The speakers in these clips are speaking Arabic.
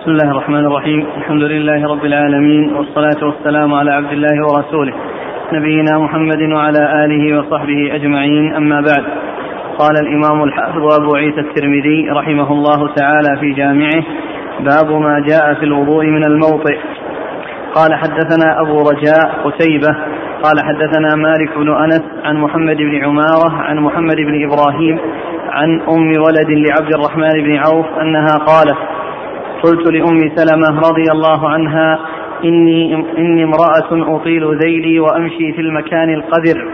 بسم الله الرحمن الرحيم الحمد لله رب العالمين والصلاة والسلام على عبد الله ورسوله نبينا محمد وعلى آله وصحبه أجمعين أما بعد قال الإمام الحافظ أبو عيسى الترمذي رحمه الله تعالى في جامعه باب ما جاء في الوضوء من الموطئ قال حدثنا أبو رجاء قتيبة قال حدثنا مالك بن أنس عن محمد بن عمارة عن محمد بن إبراهيم عن أم ولد لعبد الرحمن بن عوف أنها قالت قلت لأم سلمة رضي الله عنها إني, إني امرأة أطيل ذيلي وأمشي في المكان القذر.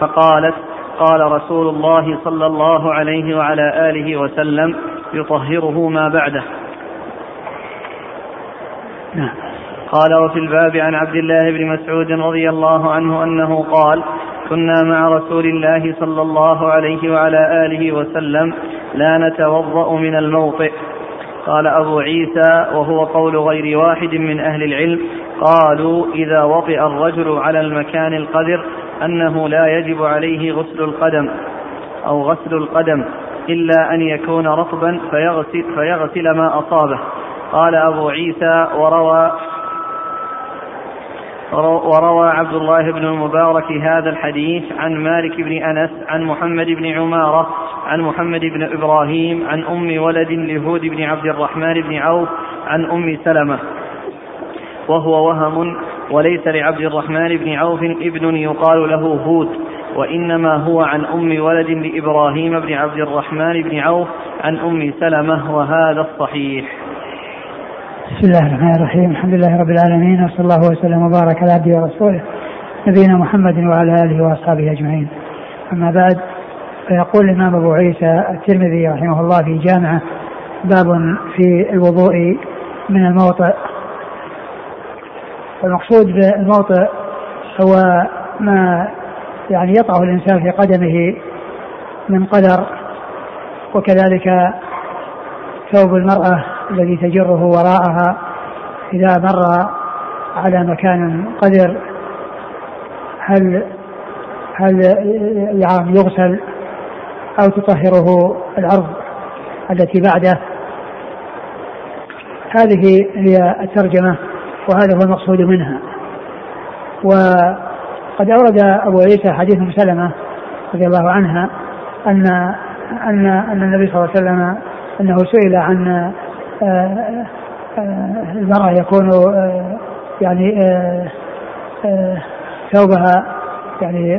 فقالت قال رسول الله صلى الله عليه وعلى آله وسلم يطهره ما بعده. نعم. قال وفي الباب عن عبد الله بن مسعود رضي الله عنه أنه قال كنا مع رسول الله صلى الله عليه وعلى آله وسلم لا نتوضأ من الموطئ. قال أبو عيسى وهو قول غير واحد من أهل العلم قالوا إذا وطئ الرجل على المكان القذر أنه لا يجب عليه غسل القدم أو غسل القدم إلا أن يكون رطبا فيغسل, فيغسل ما أصابه قال أبو عيسى وروى وروى عبد الله بن المبارك هذا الحديث عن مالك بن أنس عن محمد بن عمارة عن محمد بن إبراهيم عن أم ولد لهود بن عبد الرحمن بن عوف عن أم سلمة. وهو وهم وليس لعبد الرحمن بن عوف ابن يقال له هود وإنما هو عن أم ولد لإبراهيم بن عبد الرحمن بن عوف عن أم سلمة وهذا الصحيح. بسم الله الرحمن الرحيم. الحمد لله رب العالمين وصلى الله وسلم وبارك على عبده ورسوله نبينا محمد وعلى آله وأصحابه أجمعين. أما بعد فيقول الإمام أبو عيسى الترمذي رحمه الله في جامعة باب في الوضوء من الموطئ والمقصود بالموطئ هو ما يعني يطعه الإنسان في قدمه من قدر وكذلك ثوب المرأة الذي تجره وراءها إذا مر على مكان قدر هل هل يعني يغسل أو تطهره الأرض التي بعده؟ هذه هي الترجمة وهذا هو المقصود منها. وقد أورد أبو عيسى حديث سلمة رضي الله عنها أن أن أن النبي صلى الله عليه وسلم أنه سئل عن المرأة يكون آه، يعني ثوبها يعني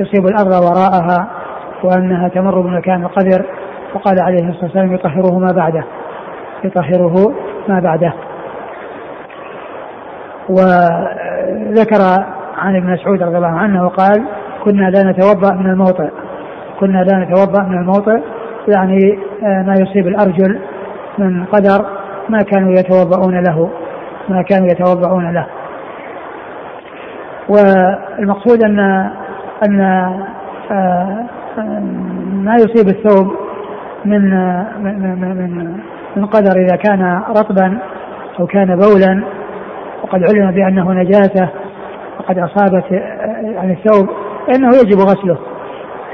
يصيب الأرض وراءها وأنها تمر بمكان القدر. وقال عليه الصلاة والسلام يطهره ما بعده يطهره ما بعده. وذكر عن ابن مسعود رضي الله عنه قال كنا لا نتوضأ من الموطئ. كنا لا نتوضأ من الموطئ يعني ما يصيب الأرجل من قدر ما كانوا يتوضؤون له ما كانوا يتوضؤون له. والمقصود ان أن آه، ما يصيب الثوب من من من من قدر إذا كان رطبا أو كان بولا. وقد علم بأنه نجاسة وقد أصابت يعني الثوب. فإنه يجب غسله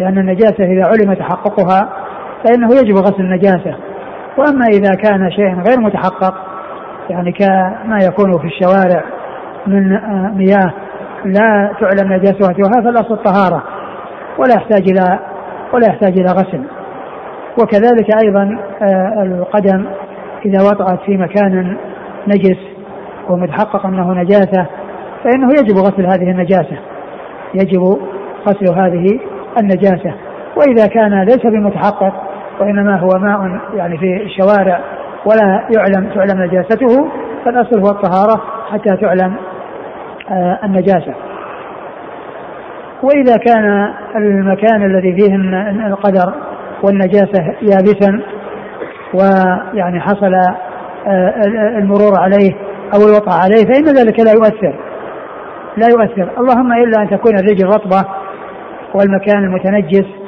لأن النجاسة إذا علم تحققها فإنه يجب غسل النجاسة. وأما إذا كان شيء غير متحقق يعني كما يكون في الشوارع من آه، مياه لا تعلم نجاستها فالاصل الطهاره ولا يحتاج إلى ولا يحتاج إلى غسل. وكذلك أيضا آه، القدم إذا وطأت في مكان نجس ومتحقق أنه نجاسة فإنه يجب غسل هذه النجاسة يجب غسل هذه النجاسة. وإذا كان ليس بمتحقق وإنما هو ماء يعني في الشوارع ولا يعلم تعلم نجاسته فالأصل هو الطهارة حتى تعلم آه النجاسة. وإذا كان المكان الذي فيه القدر والنجاسة يابسا ويعني حصل آه المرور عليه أو الوطأ عليه فإن ذلك لا يؤثر. لا يؤثر. اللهم إلا أن تكون الرجل رطبة والمكان المتنجس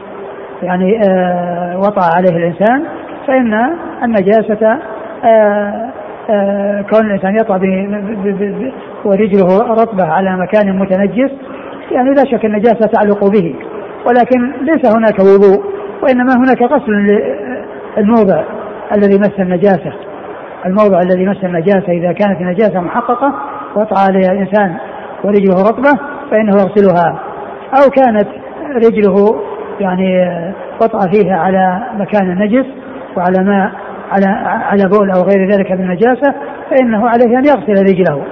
يعني آه وطأ عليه الإنسان فإن النجاسة آه آه كون الإنسان يطأ ورجله رطبة على مكان متنجس يعني لا شك النجاسة تعلق به ولكن ليس هناك وضوء وإنما هناك غسل للموضع الذي مس النجاسة. الموضع الذي مس النجاسة إذا كانت النجاسة محققة وطأ عليها الإنسان ورجله رطبة فإنه يغسلها. أو كانت رجله يعني وطأ فيها على مكان النجس وعلى ما على على بول أو غير ذلك من النجاسة فإنه عليه أن يغسل رجله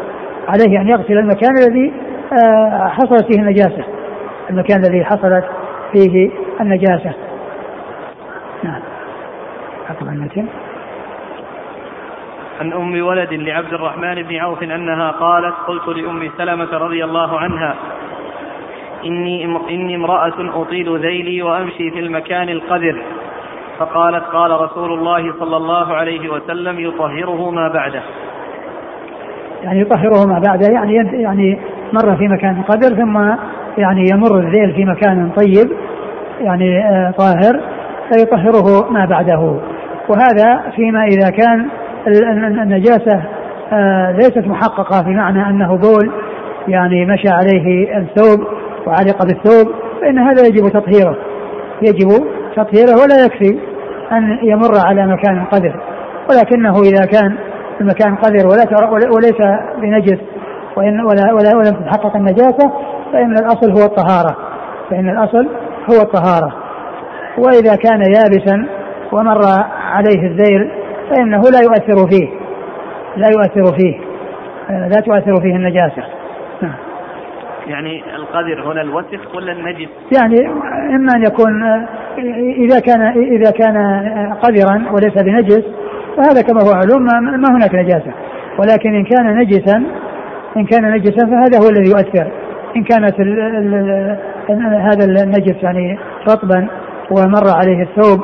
عليه أن يغسل المكان الذي آه، حصلت فيه النجاسة المكان الذي حصلت فيه النجاسة. نعم. عن أم ولد لعبد الرحمن بن عوف أنها قالت قلت لأم سلمة رضي الله عنها إني إني امرأة أطيل ذيلي وأمشي في المكان القذر. فقالت قال رسول الله صلى الله عليه وسلم يطهره ما بعده. يعني يطهره ما بعده يعني يعني مر في مكان قدر ثم يعني يمر الذيل في مكان طيب يعني آه طاهر فيطهره ما بعده. وهذا فيما إذا كان النجاسة آه ليست محققة بمعنى أنه بول يعني مشى عليه الثوب وعلق بالثوب فإن هذا يجب تطهيره. يجب تطهيره ولا يكفي أن يمر على مكان قذر. ولكنه إذا كان المكان قذر ولا وليس بنجس وإن ولا ولا ولم تتحقق النجاسة فإن الأصل هو الطهارة. فإن الأصل هو الطهارة. وإذا كان يابسا ومر عليه الذيل فإنه لا يؤثر فيه. لا يؤثر فيه. لا تؤثر فيه النجاسة. يعني القذر هنا الوسخ ولا النجس؟ يعني إما أن يكون إذا كان إذا كان قذرا وليس بنجس فهذا كما هو معلوم ما هناك نجاسة. ولكن إن كان نجسا إن كان نجسا فهذا هو الذي يؤثر. إن كانت ال ال هذا النجس يعني رطبا ومر عليه الثوب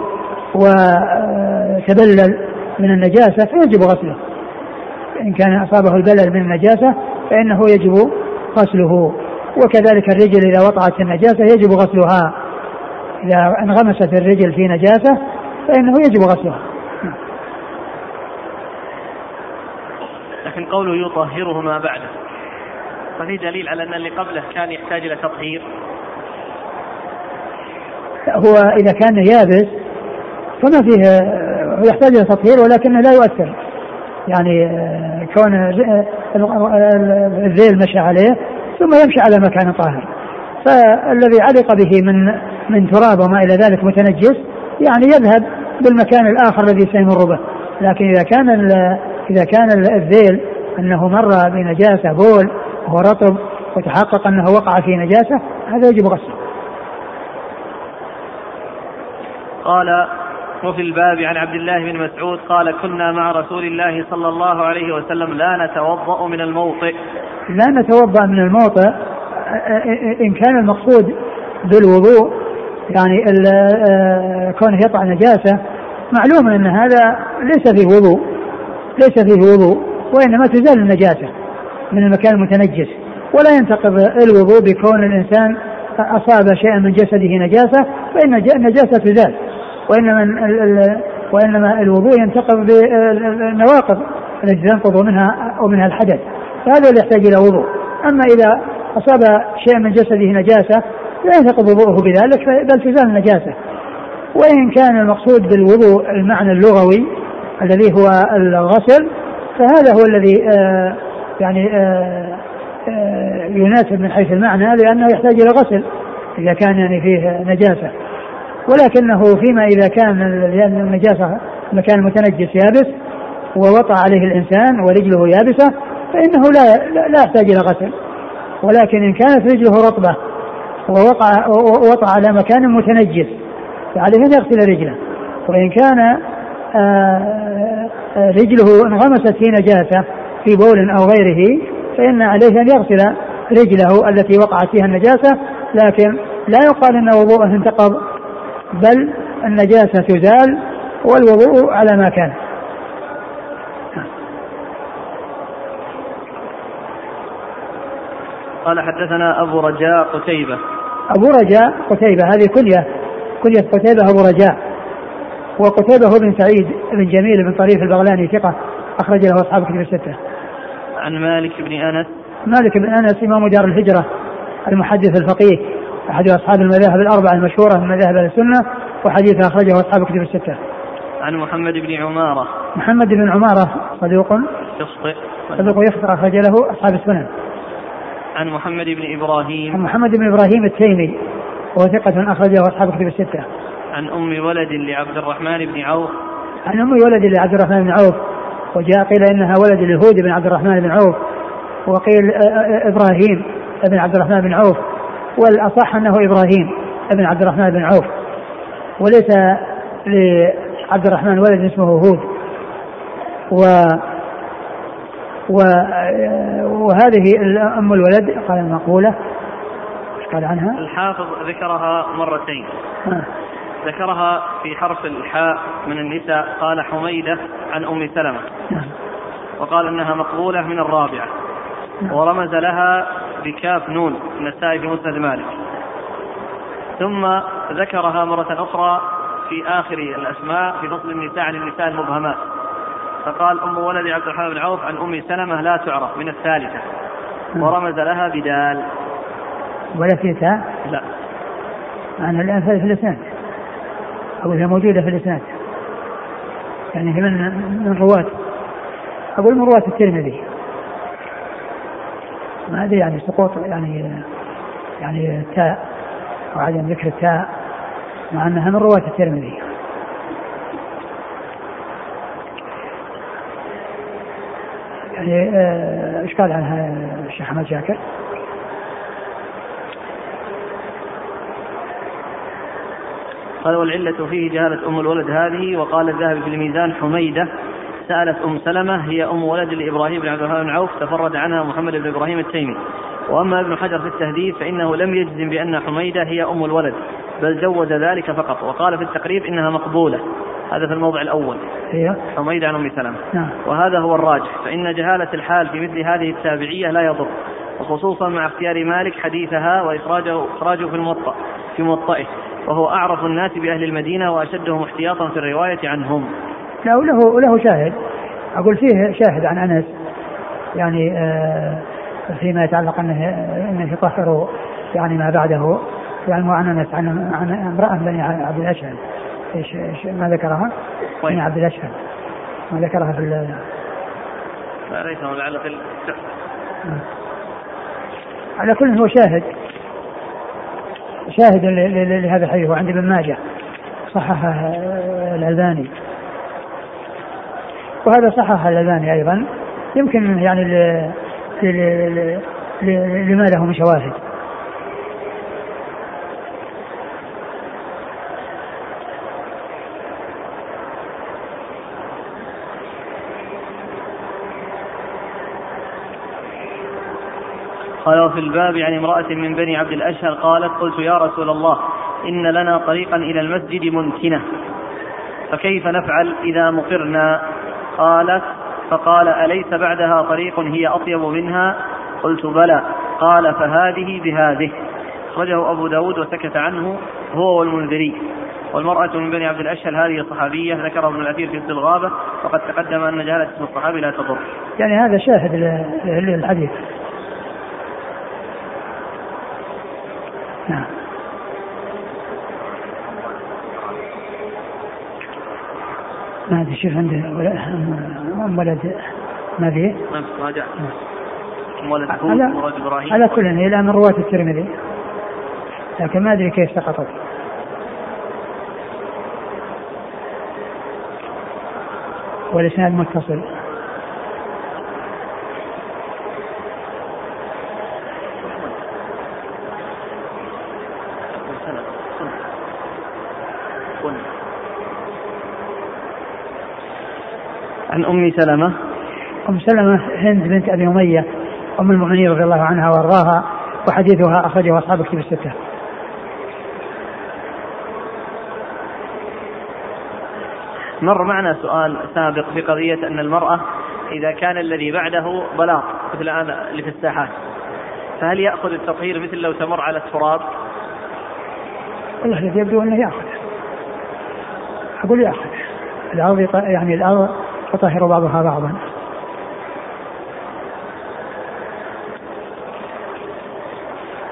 وتبلل من النجاسة فيجب غسله. إن كان أصابه البلل من النجاسة فإنه يجب غسله. وكذلك الرجل إذا وطأت النجاسة يجب غسلها. إذا انغمست الرجل في نجاسة فإنه يجب غسلها. لكن قوله يطهره ما بعده. ففي دليل على أن اللي قبله كان يحتاج إلى تطهير. هو إذا كان يابس فما فيه يحتاج إلى تطهير ولكنه لا يؤثر. يعني آه، كون الذيل مشى عليه ثم يمشي على مكان طاهر فالذي علق به من من تراب وما إلى ذلك متنجس يعني يذهب بالمكان الآخر الذي سيمر به لكن إذا كان إذا كان الذيل أنه مر بنجاسة بول وهو رطب وتحقق أنه وقع في نجاسة هذا يجب غسله. قال وفي الباب عن عبد الله بن مسعود قال كنا مع رسول الله صلى الله عليه وسلم لا نتوضأ من الموطئ. لا نتوضأ من الموطئ إن كان المقصود بالوضوء يعني كونه يطع نجاسة معلوم أن هذا ليس فيه وضوء ليس فيه وضوء وإنما تزال النجاسة من المكان المتنجس ولا ينتقض الوضوء بكون الإنسان أصاب شيئا من جسده نجاسة فإن النجاسة تزال. وإنما وإنما الوضوء ينتقض بالنواقض التي تنقض منها ومنها الحدث فهذا اللي يحتاج إلى وضوء. أما إذا أصاب شيء من جسده نجاسة لا ينتقض وضوءه بذلك بل تزال النجاسة وإن كان المقصود بالوضوء المعنى اللغوي الذي هو الغسل فهذا هو الذي آه يعني آه آه يناسب من حيث المعنى لأنه يحتاج إلى غسل إذا كان يعني فيه نجاسة. ولكنه فيما إذا كان النجاسة المكان المتنجس يابس ووطأ عليه الإنسان ورجله يابسة فإنه لا لا يحتاج إلى غسل. ولكن إن كانت رجله رطبة ووقع ووطأ على مكان متنجس فعليه أن يغسل رجله. وإن كان آه، آه، رجله انغمست في نجاسة في بول أو غيره فإن عليه أن يغسل رجله التي وقعت فيها النجاسة لكن لا يقال أن وضوءه انتقض بل النجاسة تزال والوضوء على ما كان. قال حدثنا أبو رجاء قتيبة. أبو رجاء قتيبة هذه كلية كلية قتيبة أبو رجاء. وقتيبة بن سعيد بن جميل بن طريف البغلاني ثقة أخرج له أصحاب كتب الستة. عن مالك بن أنس. مالك بن أنس إمام دار الهجرة المحدث الفقيه. أحد أصحاب المذاهب الأربعة المشهورة من مذاهب السنة وحديث أخرجه أصحاب كتب الستة. عن محمد بن عمارة. محمد بن عمارة صدوق. يخطئ. صدوق يخطئ أخرج له أصحاب السنن عن محمد بن إبراهيم. عن محمد بن إبراهيم التيمي وهو ثقة أخرجه أصحاب كتب الستة. عن أم ولد لعبد الرحمن بن عوف. عن أم ولد لعبد الرحمن بن عوف وجاء قيل إنها ولد اليهود بن عبد الرحمن بن عوف وقيل إبراهيم بن عبد الرحمن بن عوف. والأصح أنه إبراهيم بن عبد الرحمن بن عوف وليس لعبد الرحمن ولد اسمه هود و و وهذه ام الولد قال المقولة إيش قال عنها؟ الحافظ ذكرها مرتين آه. ذكرها في حرف الحاء من النساء قال حميدة عن أم سلمة آه. وقال إنها مقبولة من الرابعة آه. ورمز لها بكاف نون النسائي في مسند مالك. ثم ذكرها مرة أخرى في آخر الأسماء في فصل النساء عن النساء المبهمات. فقال أم ولد عبد الرحمن بن عوف عن أم سلمة لا تعرف من الثالثة. ورمز لها بدال. ولا في تاء؟ لا. أنا الآن في الإسناد. أقول هي موجودة في الإسناد. يعني هي من من رواة. أقول من رواة الترمذي. ما أدري يعني سقوط يعني يعني تاء وعدم ذكر التاء مع أنها من رواة الترمذي يعني آه، إيش قال عنها الشيخ أحمد شاكر؟ قال والعلة فيه جهالة أم الولد هذه وقال الذهبي في الميزان حميدة سألت أم سلمة هي أم ولد لإبراهيم بن عبد الرحمن بن عوف تفرد عنها محمد بن إبراهيم التيمي. وأما ابن حجر في التهذيب فإنه لم يجزم بأن حميدة هي أم الولد بل جوز ذلك فقط وقال في التقريب إنها مقبولة. هذا في الموضع الأول. هي؟ حميدة عن أم سلمة. نعم. وهذا هو الراجح فإن جهالة الحال في مثل هذه التابعية لا يضر وخصوصا مع اختيار مالك حديثها وإخراجه إخراجه في الموطأ في موطئه وهو أعرف الناس بأهل المدينة وأشدهم احتياطا في الرواية عنهم. لا وله له شاهد. أقول فيه شاهد عن أنس. يعني آه فيما يتعلق أنه أنه يطهر يعني ما بعده. يعني عن أنس عن عن امرأة بني عبد الاشهل إيش إيش ما ذكرها؟ بني عبد الاشهل ما ذكرها في ليس لعل في على كل هو شاهد. شاهد لهذا الحديث. وعند ابن ماجه صححه الألباني. وهذا صحح الألباني أيضا. يمكن يعني لما له من شواهد. قال وفي الباب عن امرأة من بني عبد الأشهر قالت قلت يا رسول الله إن لنا طريقا إلى المسجد منتنة فكيف نفعل إذا مقرنا؟ قالت فقال أليس بعدها طريق هي أطيب منها؟ قلت بلى. قال فهذه بهذه. أخرجه أبو داود وسكت عنه هو والمنذري. والمرأة من بني عبد الأشهل هذه صحابية ذكره ابن الأثير في الغابة وقد تقدم أن جهالة اسم الصحابي لا تضر. يعني هذا شاهد للحديث نعم. ما أدري شوف عنده ولد ما فيه؟ نعم راجع. ولد إبراهيم. على كل هي من رواة الترمذي. لكن ما أدري كيف سقطت. والإسناد متصل. عن أم سلمة أم سلمة هند بنت أبي أمية أم المؤمنين رضي الله عنها وأرضاها وحديثها أخرجه أصحاب كتب الستة. مر معنا سؤال سابق في قضية أن المرأة إذا كان الذي بعده بلاط مثل الآن اللي في الساحات فهل يأخذ التطهير مثل لو تمر على التراب؟ والله الذي يبدو أنه يأخذ أقول يأخذ الأرض يعني الأرض تطهر بعضها بعضا.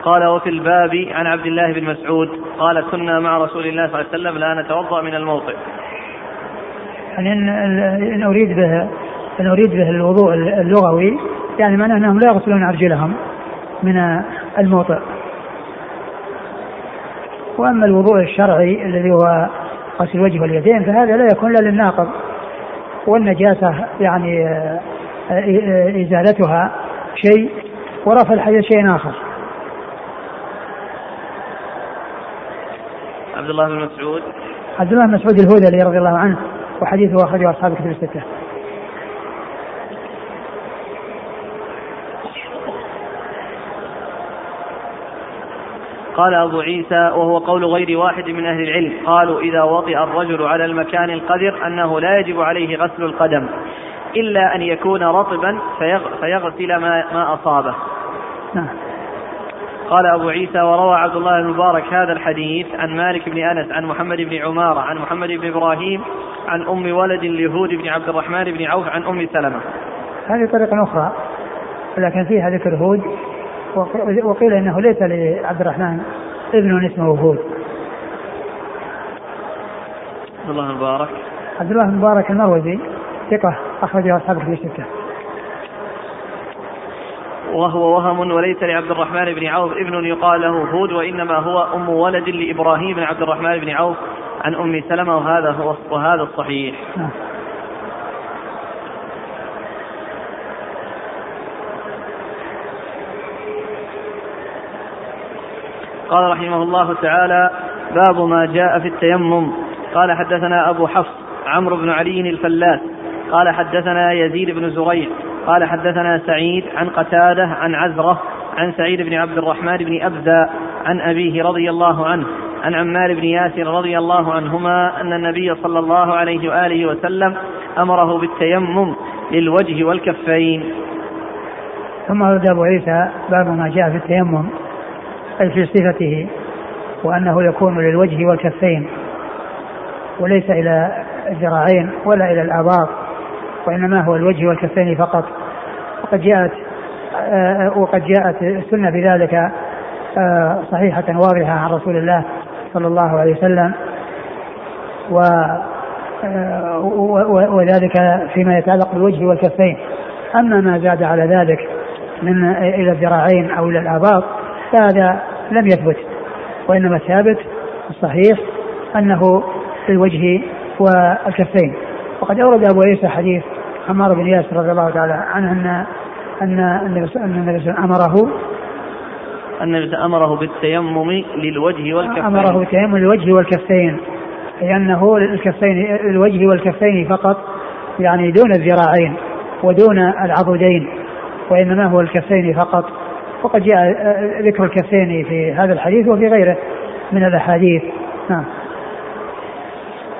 قال وفي الباب عن عبد الله بن مسعود قال كنا مع رسول الله صلى الله عليه وسلم لا نتوضأ من الموطئ. يعني إن أريد به إن أريد به الوضوء اللغوي يعني معناه أنهم لا يغسلون أرجلهم من الموطئ. وأما الوضوء الشرعي الذي هو غسل الوجه واليدين فهذا لا يكون إلا للناقض. والنجاسة يعني آه، آه، إزالتها شيء ورفع الحدث شيء آخر. عبد الله بن مسعود. عبد الله بن مسعود الهذلي رضي الله عنه وحديثه أخرجه أصحاب الكتب الستة. قال أبو عيسى وهو قول غير واحد من أهل العلم قالوا إذا وطئ الرجل على المكان القدر أنه لا يجب عليه غسل القدم إلا أن يكون رطبا فيغسل ما, ما أصابه. نعم. قال أبو عيسى وروى عبد الله المبارك هذا الحديث عن مالك بن أنس عن محمد بن عمارة عن محمد بن إبراهيم عن أم ولد لهود بن عبد الرحمن بن عوف عن أم سلمة. هذه طريقة أخرى لكن فيها ذكر هود وقيل إنه ليس لعبد الرحمن ابن اسمه هود عبد الله المبارك. عبد الله المبارك المروزي ثقة أخرجه أصحاب في الستة وهو وهم وليس لعبد الرحمن بن عوف ابن يقال له هود وإنما هو أم ولد لإبراهيم بن عبد الرحمن بن عوف عن أم سلمة وهذا هو وهذا الصحيح. نعم. قال رحمه الله تعالى باب ما جاء في التيمم. قال حدثنا أبو حفص عمرو بن علي الفلاس. قال حدثنا يزيد بن زريع. قال حدثنا سعيد عن قتادة عن عزرة عن سعيد بن عبد الرحمن بن أبزة عن أبيه رضي الله عنه عن عمار بن ياسر رضي الله عنهما أن النبي صلى الله عليه وآله وسلم أمره بالتيمم للوجه والكفين. ثم ورد أبو عيسى باب ما جاء في التيمم. أي في صفته وأنه يكون للوجه والكفين وليس إلى الذراعين ولا إلى الآباط وإنما هو الوجه والكفين فقط. وقد جاءت آه، وقد جاءت السنة بذلك آه، صحيحة واضحة عن رسول الله صلى الله عليه وسلم و آه، وذلك فيما يتعلق بالوجه والكفين. أما ما زاد على ذلك من إلى الذراعين أو إلى الآباط فهذا لم يثبت وإنما الثابت الصحيح أنه في الوجه والكفين. وقد أورد أبو عيسى حديث عمار بن ياسر رضي الله تعالى عنه أن أن النبي صلى الله عليه وسلم أمره النبي أمره بالتيمم للوجه والكفين. أمره بالتيمم للوجه والكفين أي أنه الكفين الوجه والكفين فقط يعني دون الذراعين ودون العضدين وإنما هو الكفين فقط. وقد جاء ذكر الكفين في هذا الحديث وفي غيره من الأحاديث. نعم.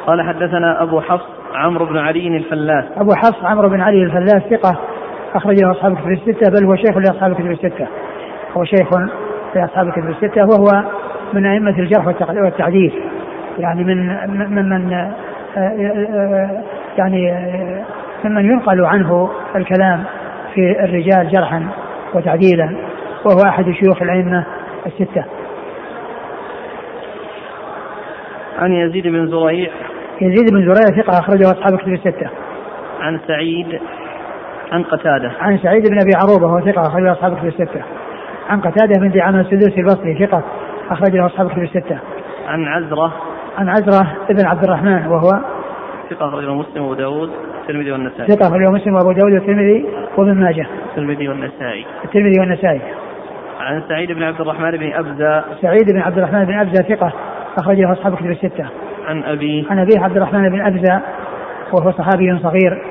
قال حدثنا أبو حفص عمرو بن علي الفلاس. أبو حفص عمرو بن علي الفلاس ثقة أخرجه أصحاب الكتب الستة بل هو شيخ لأصحاب الكتب الستة. هو شيخ لأصحاب الكتب الستة وهو من أئمة الجرح والتعديل يعني من من من يعني ممن ينقل عنه الكلام في الرجال جرحا وتعديلا. وهو أحد شيوخ الأئمة الستة. عن يزيد بن زريع. يزيد بن زريع ثقة أخرجه أصحاب الكتب الستة. عن سعيد عن قتادة. عن سعيد بن أبي عروبة وهو ثقة أخرجه أصحاب الكتب الستة. عن قتادة بن دعامة السدوسي البصري ثقة أخرجه أصحاب الكتب الستة. عن عزرة. عن عزرة ابن عبد الرحمن وهو ثقة أخرجه مسلم وأبو داود الترمذي والنسائي. ثقة أخرجه مسلم وأبو داود والترمذي وابن ماجه. الترمذي والنسائي. الترمذي والنسائي. عن سعيد بن عبد الرحمن بن أبزة. سعيد بن عبد الرحمن بن أبزة ثقة أخرجه أصحاب كتب الستة. عن أبي. عن أبيه عبد الرحمن بن أبزة وهو صحابي صغير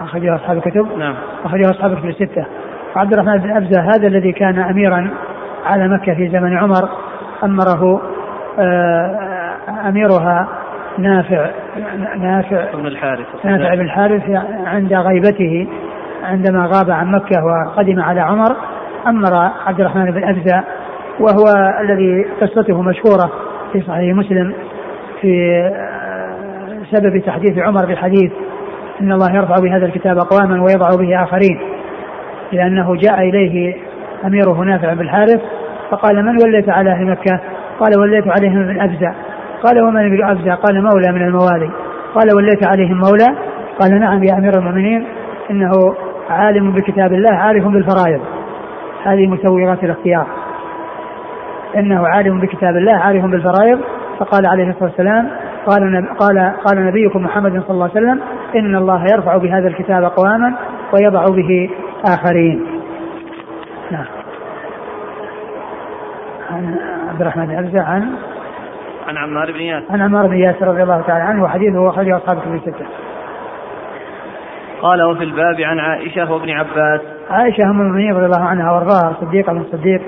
أخرجه أصحاب الكتب نعم. أخرجه أصحاب الكتب الستة. وعبد الرحمن بن أبزة هذا الذي كان أميرا على مكة في زمن عمر أمره آه، أميرها نافع نافع بن الحارث. نافع بن الحارث عند غيبته عندما غاب عن مكة وقدم على عمر. أمر عبد الرحمن بن أبزة وهو الذي قصته مشهورة في صحيح مسلم في آه، سبب تحديث عمر بالحديث إن الله يرفع بهذا الكتاب أقواما ويضع به آخرين لأنه جاء إليه أميره نافع بن الحارث فقال من وليت على أهل مكة؟ قال وليت عليهم بن أبزة قال ومن ابن أبزة قال مولى من الموالي. قال وليت عليهم مولى؟ قال نعم يا أمير المؤمنين إنه عالم بكتاب الله عارف بالفرائض. هذه مسوغات الاختيار إنه عالم بكتاب الله عارف بالفرائض فقال عليه الصلاة والسلام قال قال قال نبيكم محمد صلى الله عليه وسلم إن الله يرفع بهذا الكتاب اقواما ويضع به آخرين. نعم. عن عبد الرحمن بن عن عن عمار بن ياسر عن عمار بن ياسر رضي الله تعالى عنه وحديثه اخرجه أصحاب كتب الستة. قال وفي الباب عن عائشة وابن عباس عائشة أم المؤمنين رضي الله عنها وارضاها صديقه من الصديق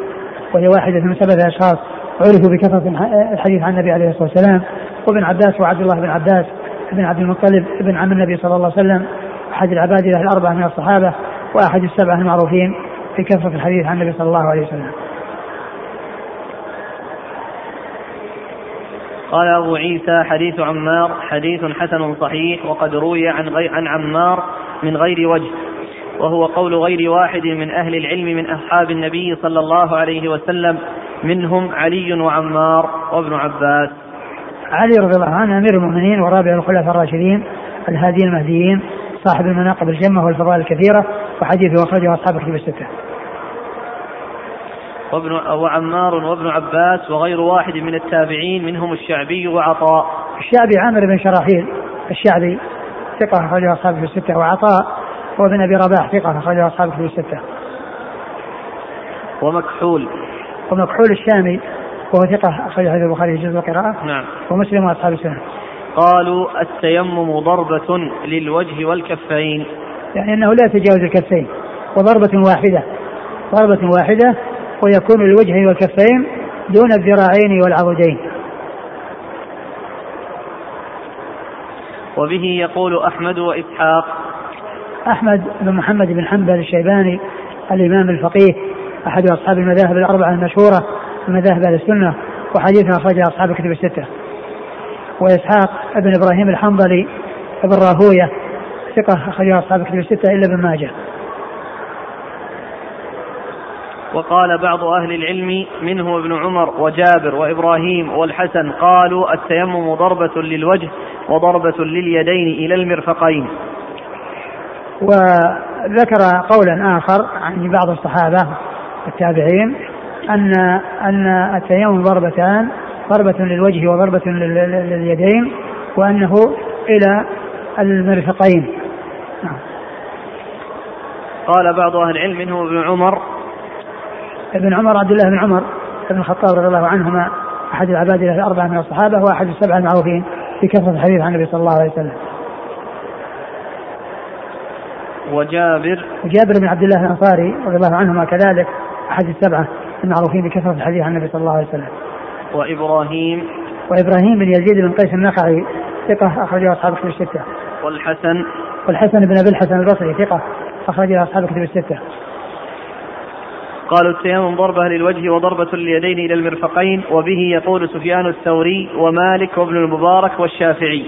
وهي واحدة من سبعه اشخاص عرفوا بكثرة الحديث عن النبي عليه الصلاة والسلام وابن عباس وعبد الله بن عباس بن عبد المطلب ابن عم النبي صلى الله عليه وسلم أحد العباد الأربعة من الصحابة وأحد السبعة المعروفين في كثرة الحديث عن النبي صلى الله عليه وسلم. قال أبو عيسى حديث عمار حديث حسن صحيح وقد روي عن غي عن عمار من غير وجه وهو قول غير واحد من أهل العلم من أصحاب النبي صلى الله عليه وسلم منهم علي وعمار وابن عباس علي رضي الله عنه أمير المؤمنين ورابع الخلفاء الراشدين الهاديين المهديين صاحب المناقب الجمة والفضائل الكثيرة وحديثه أخرجه أصحاب الكتب الستة. وابن وعمار وابن عباس وغير واحد من التابعين منهم الشعبي وعطاء. الشعبي عامر بن شراحيل الشعبي ثقة أخرجه أصحاب الكتب الستة وعطاء وابن أبي رباح ثقة أخرجه أصحاب الكتب الستة. ومكحول. ومكحول الشامي وهو ثقة أخرج حديث البخاري في جزء القراءة. نعم. ومسلم وأصحاب السنة. قالوا التيمم ضربة للوجه والكفين. يعني أنه لا يتجاوز الكفين وضربة واحدة. ضربة واحدة ويكون للوجه والكفين دون الذراعين والعضدين. وبه يقول أحمد وإسحاق أحمد بن محمد بن حنبل الشيباني الإمام الفقيه أحد أصحاب المذاهب الأربعة المشهورة مذاهب أهل السنة وحديثها أخرجه أصحاب الكتب الستة. وإسحاق بن إبراهيم الحنظلي ابن راهوية ثقة أخرجه أصحاب الكتب الستة إلا ابن ماجه. وقال بعض أهل العلم منهم ابن عمر وجابر وإبراهيم والحسن قالوا التيمم ضربة للوجه وضربة لليدين إلى المرفقين. وذكر قولا آخر عن بعض الصحابة التابعين أن أن التيمم ضربتان ضربة للوجه وضربة لليدين وأنه إلى المرفقين. نعم. قال بعض أهل العلم منهم ابن عمر. ابن عمر عبد الله بن عمر بن الخطاب رضي الله عنهما أحد العباد الأربعة من الصحابة وأحد السبعة المعروفين في كثرة الحديث عن النبي صلى الله عليه وسلم. وجابر. وجابر بن عبد الله الأنصاري رضي الله عنهما كذلك أحد السبعة المعروفين بكثرة الحديث عن النبي صلى الله عليه وسلم. وإبراهيم. وإبراهيم بن يزيد بن قيس النخعي ثقة أخرجه أصحاب الكتب الستة. والحسن. والحسن بن أبي الحسن البصري ثقة أخرجه أصحاب الكتب الستة. قالوا التيمم ضربة للوجه وضربة لليدين إلى المرفقين وبه يقول سفيان الثوري ومالك وابن المبارك والشافعي.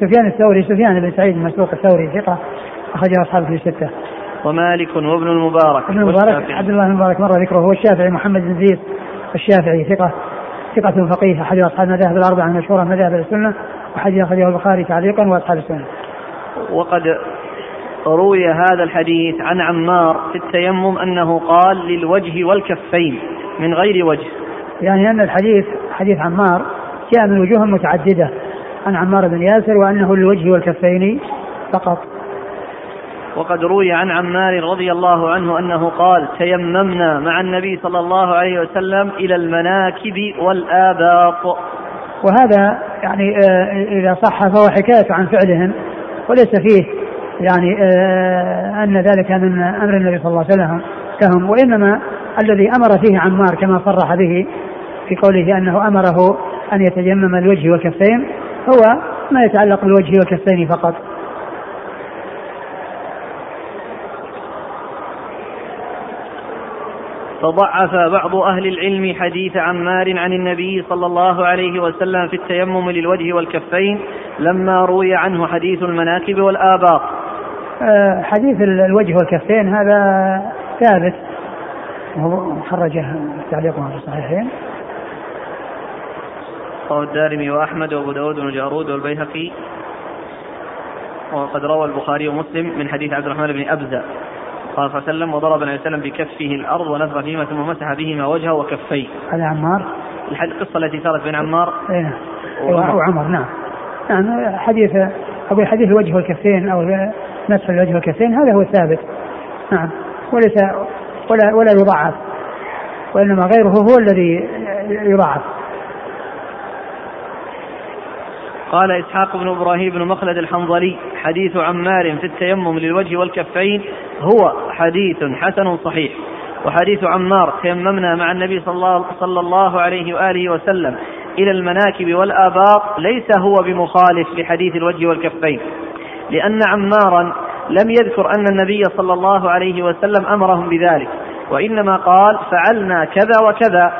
سفيان الثوري سفيان بن سعيد المسروق الثوري ثقة أخرجه أصحاب الكتب الستة. ومالك وابن المبارك. ابن المبارك عبد الله بن المبارك مر ذكره هو الشافعي محمد بن زيد الشافعي ثقة ثقة فقيه أحد أصحاب المذاهب الأربعة المشهورة مذاهب السنة وحديث أخرجه البخاري تعليقا وأصحاب السنة. وقد روي هذا الحديث عن عمار في التيمم أنه قال للوجه والكفين من غير وجه. يعني أن الحديث حديث عمار جاء من وجوه متعددة. عن عمار بن ياسر وأنه للوجه والكفين فقط. وقد روي عن عمار رضي الله عنه أنه قال تيممنا مع النبي صلى الله عليه وسلم إلى المناكب والاباط وهذا يعني آه، إذا صح فهو حكاية عن فعلهم وليس فيه يعني آه، أن ذلك من أمر النبي صلى الله عليه وسلم لهم وإنما الذي أمر فيه عمار كما صرح به في قوله أنه أمره أن يتيمم الوجه والكفين هو ما يتعلق بالوجه والكفين فقط. فضعف بعض أهل العلم حديث عمار عن النبي صلى الله عليه وسلم في التيمم للوجه والكفين لما روي عنه حديث المناكب والآباط. آه، حديث الوجه والكفين هذا ثابت. خرجه تعليقه في الصحيحين. رواه الدارمي وأحمد وأبو داود والجارود والبيهقي. وقد روى البخاري ومسلم من حديث عبد الرحمن بن أبزة. قال صلى الله عليه وسلم وضرب النبي صلى الله عليه وسلم بكفه الأرض ونفخ فيهما ثم مسح بهما وجهه وكفيه. هذا عمار؟ القصة التي صارت بين عمار اي نعم وعمر نعم. نعم حديث أقول حديث الوجه والكفين أو مسح الوجه والكفين هذا هو الثابت. نعم. وليس ولا ولا يضعف. وإنما غيره هو الذي يضعف. قال إسحاق بن إبراهيم بن مخلد الحنظلي حديث عمار في التيمم للوجه والكفين هو حديث حسن صحيح. وحديث عمار تيممنا مع النبي صلى الله, عليه وآله وسلم إلى المناكب والآباط ليس هو بمخالف لحديث الوجه والكفين. لأن عمارا لم يذكر أن النبي صلى الله عليه وسلم أمرهم بذلك وإنما قال فعلنا كذا وكذا.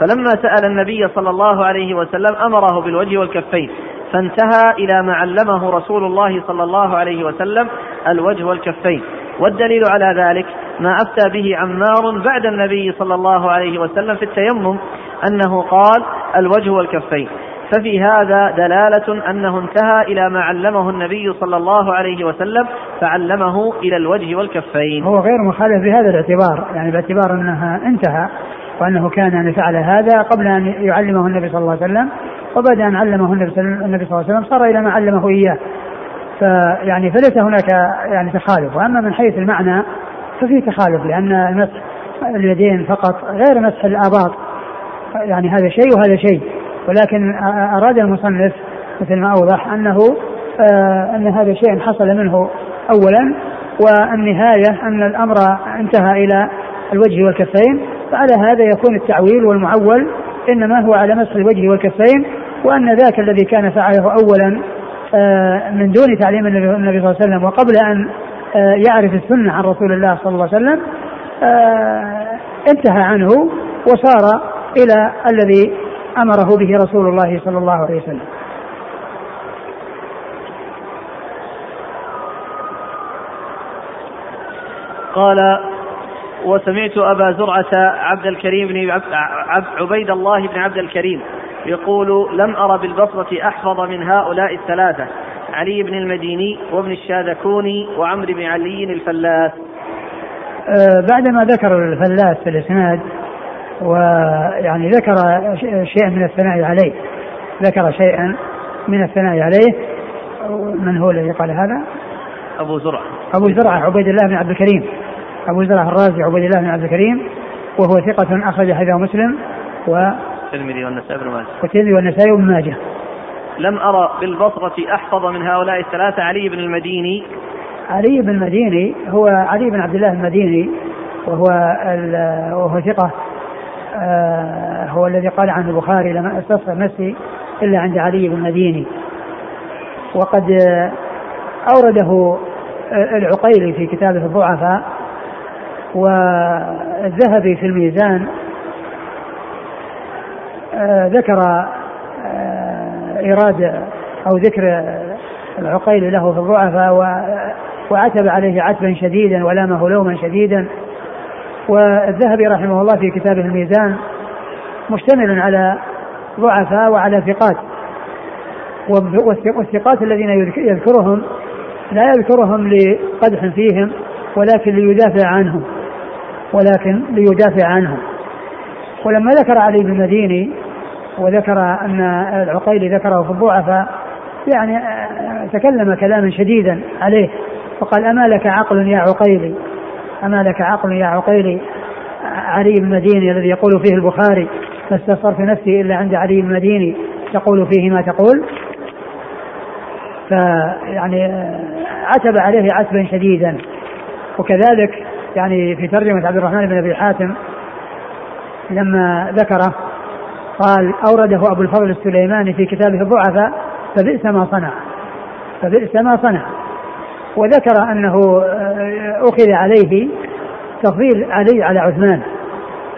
فلما سأل النبي صلى الله عليه وسلم أمره بالوجه والكفين فانتهى إلى ما علمه رسول الله صلى الله عليه وسلم الوجه والكفين. والدليل على ذلك ما أفتى به عمار بعد النبي صلى الله عليه وسلم في التيمم أنه قال الوجه والكفين. ففي هذا دلالة أنه انتهى إلى ما علمه النبي صلى الله عليه وسلم فعلمه إلى الوجه والكفين. هو غير مخالف بهذا الاعتبار يعني باعتبار أنها انتهى وأنه كان أن فعل هذا قبل أن يعلمه النبي صلى الله عليه وسلم. وبعد أن علمه النبي صلى الله عليه وسلم صار إلى ما علمه إياه. فيعني فليس هناك يعني تخالف. وأما من حيث المعنى ففي تخالف لأن المسح اليدين فقط غير مسح الآباط. يعني هذا شيء وهذا شيء. ولكن أراد المصنف مثل ما أوضح أنه آه، أن هذا شيء حصل منه أولا والنهاية أن الأمر انتهى إلى الوجه والكفين. فعلى هذا يكون التعويل والمعول إنما هو على مسح الوجه والكفين. وأن ذاك الذي كان فعله أولا آه، من دون تعليم النبي صلى الله عليه وسلم وقبل أن آه، يعرف السنة عن رسول الله صلى الله عليه وسلم انتهى عنه وصار إلى الذي أمره به رسول الله صلى الله عليه وسلم. قال وسمعت أبا زرعة عبد الكريم بن عبد عبيد الله بن عبد الكريم يقول لم أر بالبصرة أحفظ من هؤلاء الثلاثة علي بن المديني وابن الشاذكوني وعمرو بن علي الفلاس. أه بعدما ذكر الفلاس في الإسناد ويعني ذكر شيئا من الثناء عليه ذكر شيئا من الثناء عليه من هو الذي قال هذا؟ أبو زرعة. أبو زرعة عبيد الله بن عبد الكريم. أبو زرعة الرازي عبيد الله بن عبد الكريم وهو ثقة أخرج حديثه مسلم و الترمذي والنسائي بن ماجه. والترمذي والنسائي بن ماجه. لم أرى بالبصرة أحفظ من هؤلاء الثلاثة علي بن المديني. علي بن المديني هو علي بن عبد الله المديني وهو وهو ثقة آه، هو الذي قال عنه البخاري لما استصغر نفسي إلا عند علي بن المديني. وقد أورده العقيلي في كتابه الضعفاء والذهبي في الميزان ذكر آه، إيراد أو ذكر العقيلي له في الضعفاء وعتب عليه عتبا شديدا ولامه لوما شديدا. والذهبي رحمه الله في كتابه الميزان مشتمل على ضعفاء وعلى ثقات. والثقات الذين يذكرهم لا يذكرهم لقدح فيهم ولكن ليدافع عنهم ولكن ليدافع عنهم. ولما ذكر علي بن المديني وذكر أن العقيلي ذكره في الضعفاء يعني تكلم كلاما شديدا عليه وقال أما لك عقل يا عقيلي أما لك عقل يا عقيلي علي المديني الذي يقول فيه البخاري ما استصرت نفسي إلا عند علي المديني تقول فيه ما تقول؟ فيعني عتب عليه عتبا شديدا. وكذلك يعني في ترجمة عبد الرحمن بن أبي حاتم لما ذكره قال أورده أبو الفضل السليماني في كتابه الضعفاء فبئس ما صنع. فبئس ما صنع. وذكر أنه آه، أخذ عليه تفضيل علي على عثمان.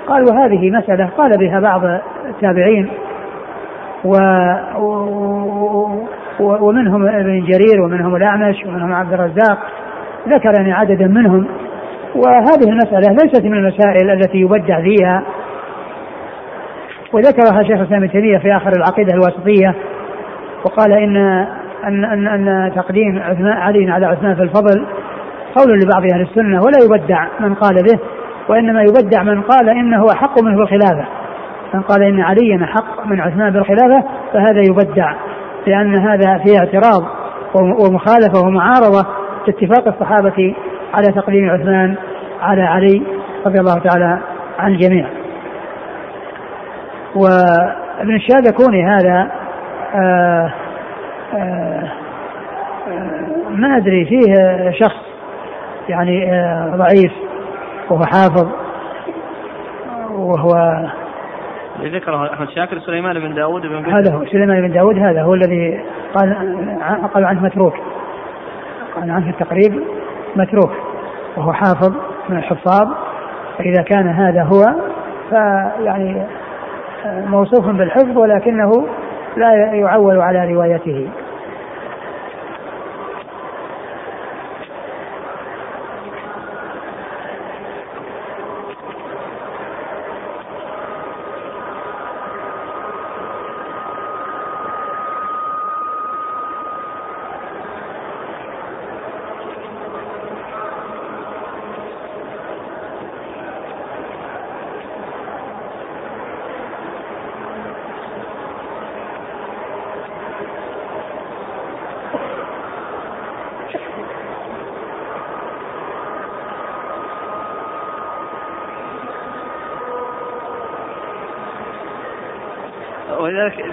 قال وهذه مسألة قال بها بعض التابعين و ومنهم ابن جرير ومنهم الأعمش ومنهم عبد الرزاق. ذكر يعني عددا منهم. وهذه المسألة ليست من المسائل التي يبدع فيها وذكرها شيخ الإسلام ابن تيمية في آخر العقيدة الواسطية وقال إن أن أن أن تقديم عثمان علي على عثمان في الفضل قول لبعض أهل السنة ولا يبدع من قال به وإنما يبدع من قال إنه أحق منه بالخلافة من قال إن عليا أحق من عثمان بالخلافة فهذا يبدع لأن هذا فيه اعتراض ومخالفة ومعارضة لاتفاق الصحابة على تقديم عثمان على علي رضي الله تعالى عن الجميع. وابن الشاذكوني هذا آآ آه، آآ آه، آه، ما أدري فيه شخص يعني ضعيف وهو حافظ وهو ذكره أحمد شاكر سليمان بن داود بن هذا هو سليمان بن داود هذا هو الذي قال قال عنه متروك. قال عنه التقريب متروك وهو حافظ من الحفاظ فإذا كان هذا هو فيعني موصوف بالحفظ ولكنه لا يعول على روايته.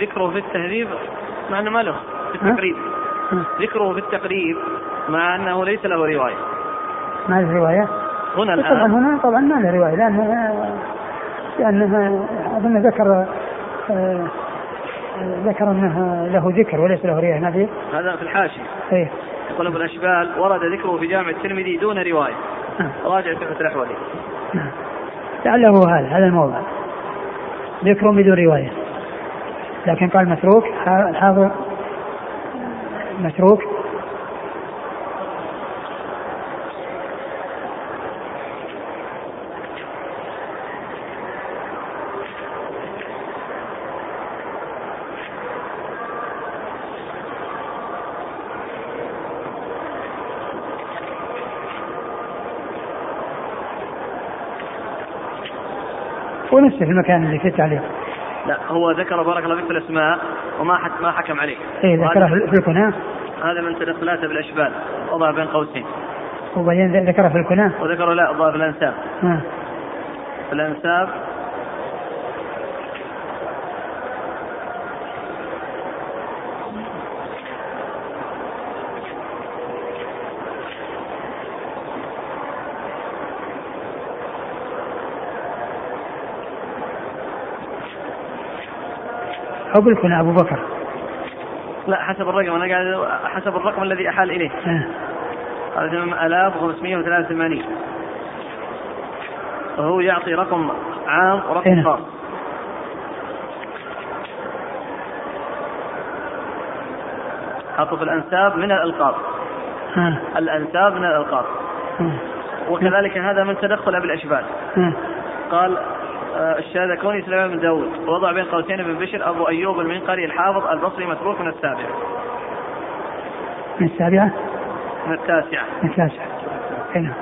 ذكره في التهذيب مع أنه ما له في التقريب. ذكره في التقريب مع أنه ليس له رواية. ما له رواية؟ هنا الآن. طبعا هنا طبعا ما له رواية لانها لانها أظن ذكر آه، ذكر انها له ذكر وليس له رواية ما هذا في الحاشية. إيه. يقول أبو الأشبال ورد ذكره في جامع الترمذي دون رواية. راجع تحفه الاحولي لعله هذا هذا الموضع ذكر بدون رواية. لكن قال متروك الحافظ متروك. ونفسه في المكان اللي فيه التعليق. لا هو ذكر بارك الله فيك في الأسماء وما حك ما حكم عليه. اي ذكره في الكناة. هذا من تدخلاته بالاشبال وضع بين قوسين. وبعدين ذكره في الكناة. وذكر لا ضاف الأنساب. آه. في الأنساب أو بالكنى أبو بكر. لا حسب الرقم. أنا قاعد حسب الرقم الذي أحال إليه. آه. هذا 1583 وهو يعطي رقم عام ورقم. خاص حطوا في الأنساب من الألقاب. آه. الأنساب من الألقاب. آه. وكذلك هذا من تدخل أبي الأشبال. قال الشاذكوني سليمان بن داود. وضع بين قوسين بن بشر أبو أيوب المنقري الحافظ البصري متروك من السابعة. من السابعة؟ من التاسعة. من التاسعة. هنا نعم.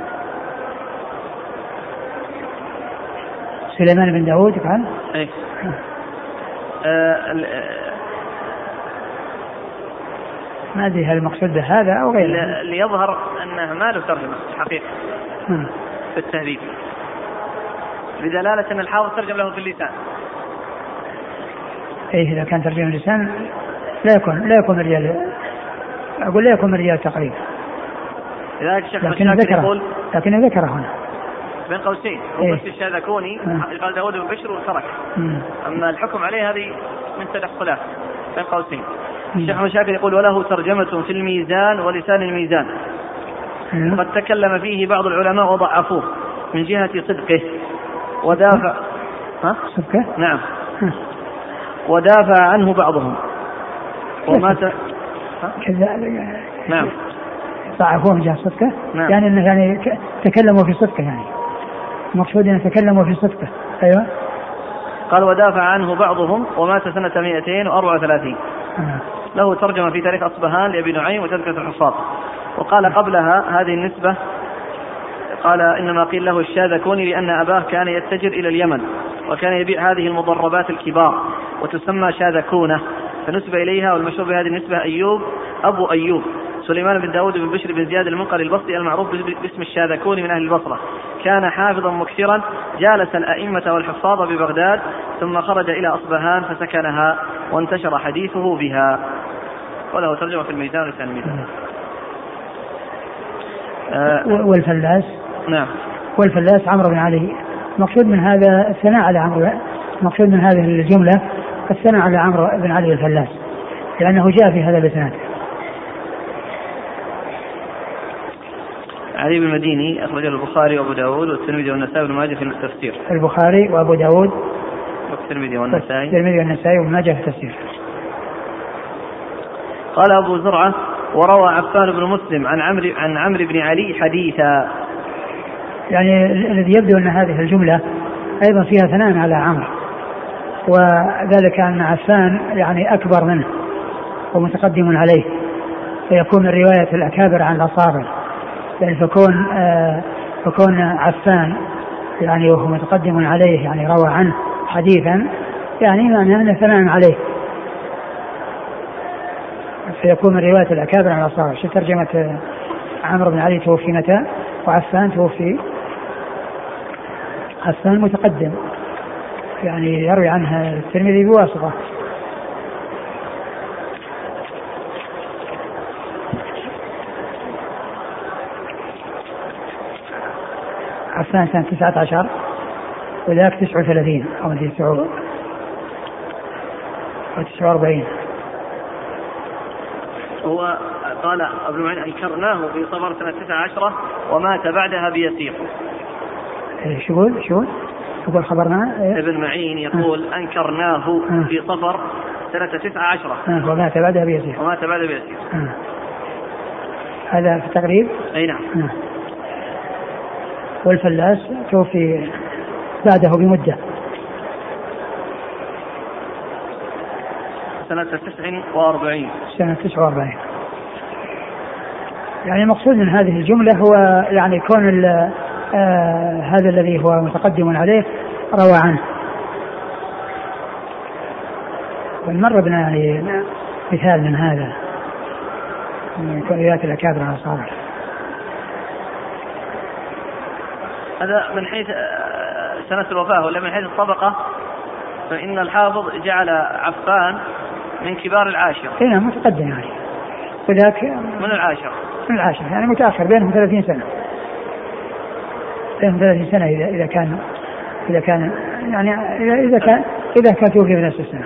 سليمان بن داود قال؟ إيه. آه, آه، ما أدري هل المقصود بهذا أو غيره. ليظهر أنه ما له ترجمة حقيقة في التهذيب. بدلالة أن الحافظ ترجم له في اللسان. إيه إذا كان ترجم اللسان لا يكون لا يكون رجال أقول لا يكون رجال تقريبا. لذلك الشيخ لكن ذكر يقول لكن ذكر هنا. بين قوسين. إيه؟ الشاذكوني قال داود بن بشر وترك. أما الحكم عليه هذه من تدخلات بين قوسين. الشيخ أحمد شاكر يقول وله ترجمة في الميزان ولسان الميزان. وقد تكلم فيه بعض العلماء وضعفوه من جهة صدقه. ودافع ها؟ صدقه؟ نعم. ودافع عنه بعضهم. ومات كذلك نعم. ضعفوه جهة صدقة. نعم. يعني إنه يعني تكلموا في صدقة يعني. المقصود ان تكلموا في صدقة. أيوه. قال ودافع عنه بعضهم ومات سنة 234 آه. له ترجمة في تاريخ أصبهان لأبي نعيم وتذكرة الحفاظ وقال قبلها هذه النسبة قال إنما قيل له الشاذكوني لأن أباه كان يتجر إلى اليمن وكان يبيع هذه المضربات الكبار وتسمى شاذكونة فنسب إليها والمشهور بهذه النسبة أيوب أبو أيوب. سليمان بن داود بن بشر بن زياد المنقري البصري المعروف باسم الشاذكوني من أهل البصرة. كان حافظا مكثرا جالس الأئمة والحفاظ ببغداد ثم خرج إلى أصبهان فسكنها وانتشر حديثه بها. وله ترجمة في الميزان ولسان الميزان. والفلاس؟ نعم. والفلاس عمرو بن علي. المقصود من هذا الثناء على عمرو المقصود من هذه الجملة الثناء على عمرو بن علي الفلاس لأنه جاء في هذا الإسناد علي بن المديني أخرجه البخاري وأبو داود والترمذي والنسائي وابن ماجه في التفسير. البخاري وأبو داود والترمذي والنسائي. الترمذي والنسائي وابن ماجه في التفسير. قال أبو زرعة وروى عفان بن مسلم عن عمرو عن عمرو بن علي حديثا. يعني الذي يبدو أن هذه الجملة أيضا فيها ثناء على عمرو. وذلك أن عفان يعني أكبر منه ومتقدم عليه. فيكون رواية الأكابر عن الأصابع. يعني فكون آه فكون عفان يعني وهو متقدم عليه يعني روى عنه حديثا يعني معنى أنه ثناء عليه. فيكون من رواية الأكابر عن الأصابع. شو ترجمة عمرو بن علي توفي متى؟ وعفان توفي عفان متقدم. يعني يروي عنها الترمذي بواسطة. عفان سنة تسعة عشر وذاك تسعة وثلاثين أو تسعة أو تسعة وأربعين. هو قال ابن معين أنكرناه في صفر سنة 19 ومات بعدها بيسير. شو يقول؟ شو؟ يقول خبرنا إيه؟ ابن معين يقول آه. أنكرناه آه. في صفر سنة 19 آه. ومات بعدها بيسير ومات بعدها بيسير آه. هذا في التقريب؟ أي نعم آه. والفلاس توفي بعده بمدة سنة 49 سنة 49 يعني المقصود من هذه الجملة هو يعني كون آه هذا الذي هو متقدم عليه روى عنه. ونمر بنا يعني مثال من هذا من كليات الأكابر على الصالح. هذا من حيث آه، سنة الوفاة ولا من حيث الطبقة؟ فإن الحافظ جعل عفان من كبار العاشرة. اي نعم متقدم يعني. وذاك من العاشرة. من العاشرة يعني متأخر بينهم 30 سنة. بينهم 30 سنة إذا إذا كان إذا كان يعني إذا كان إذا كان توفي في نفس السنة.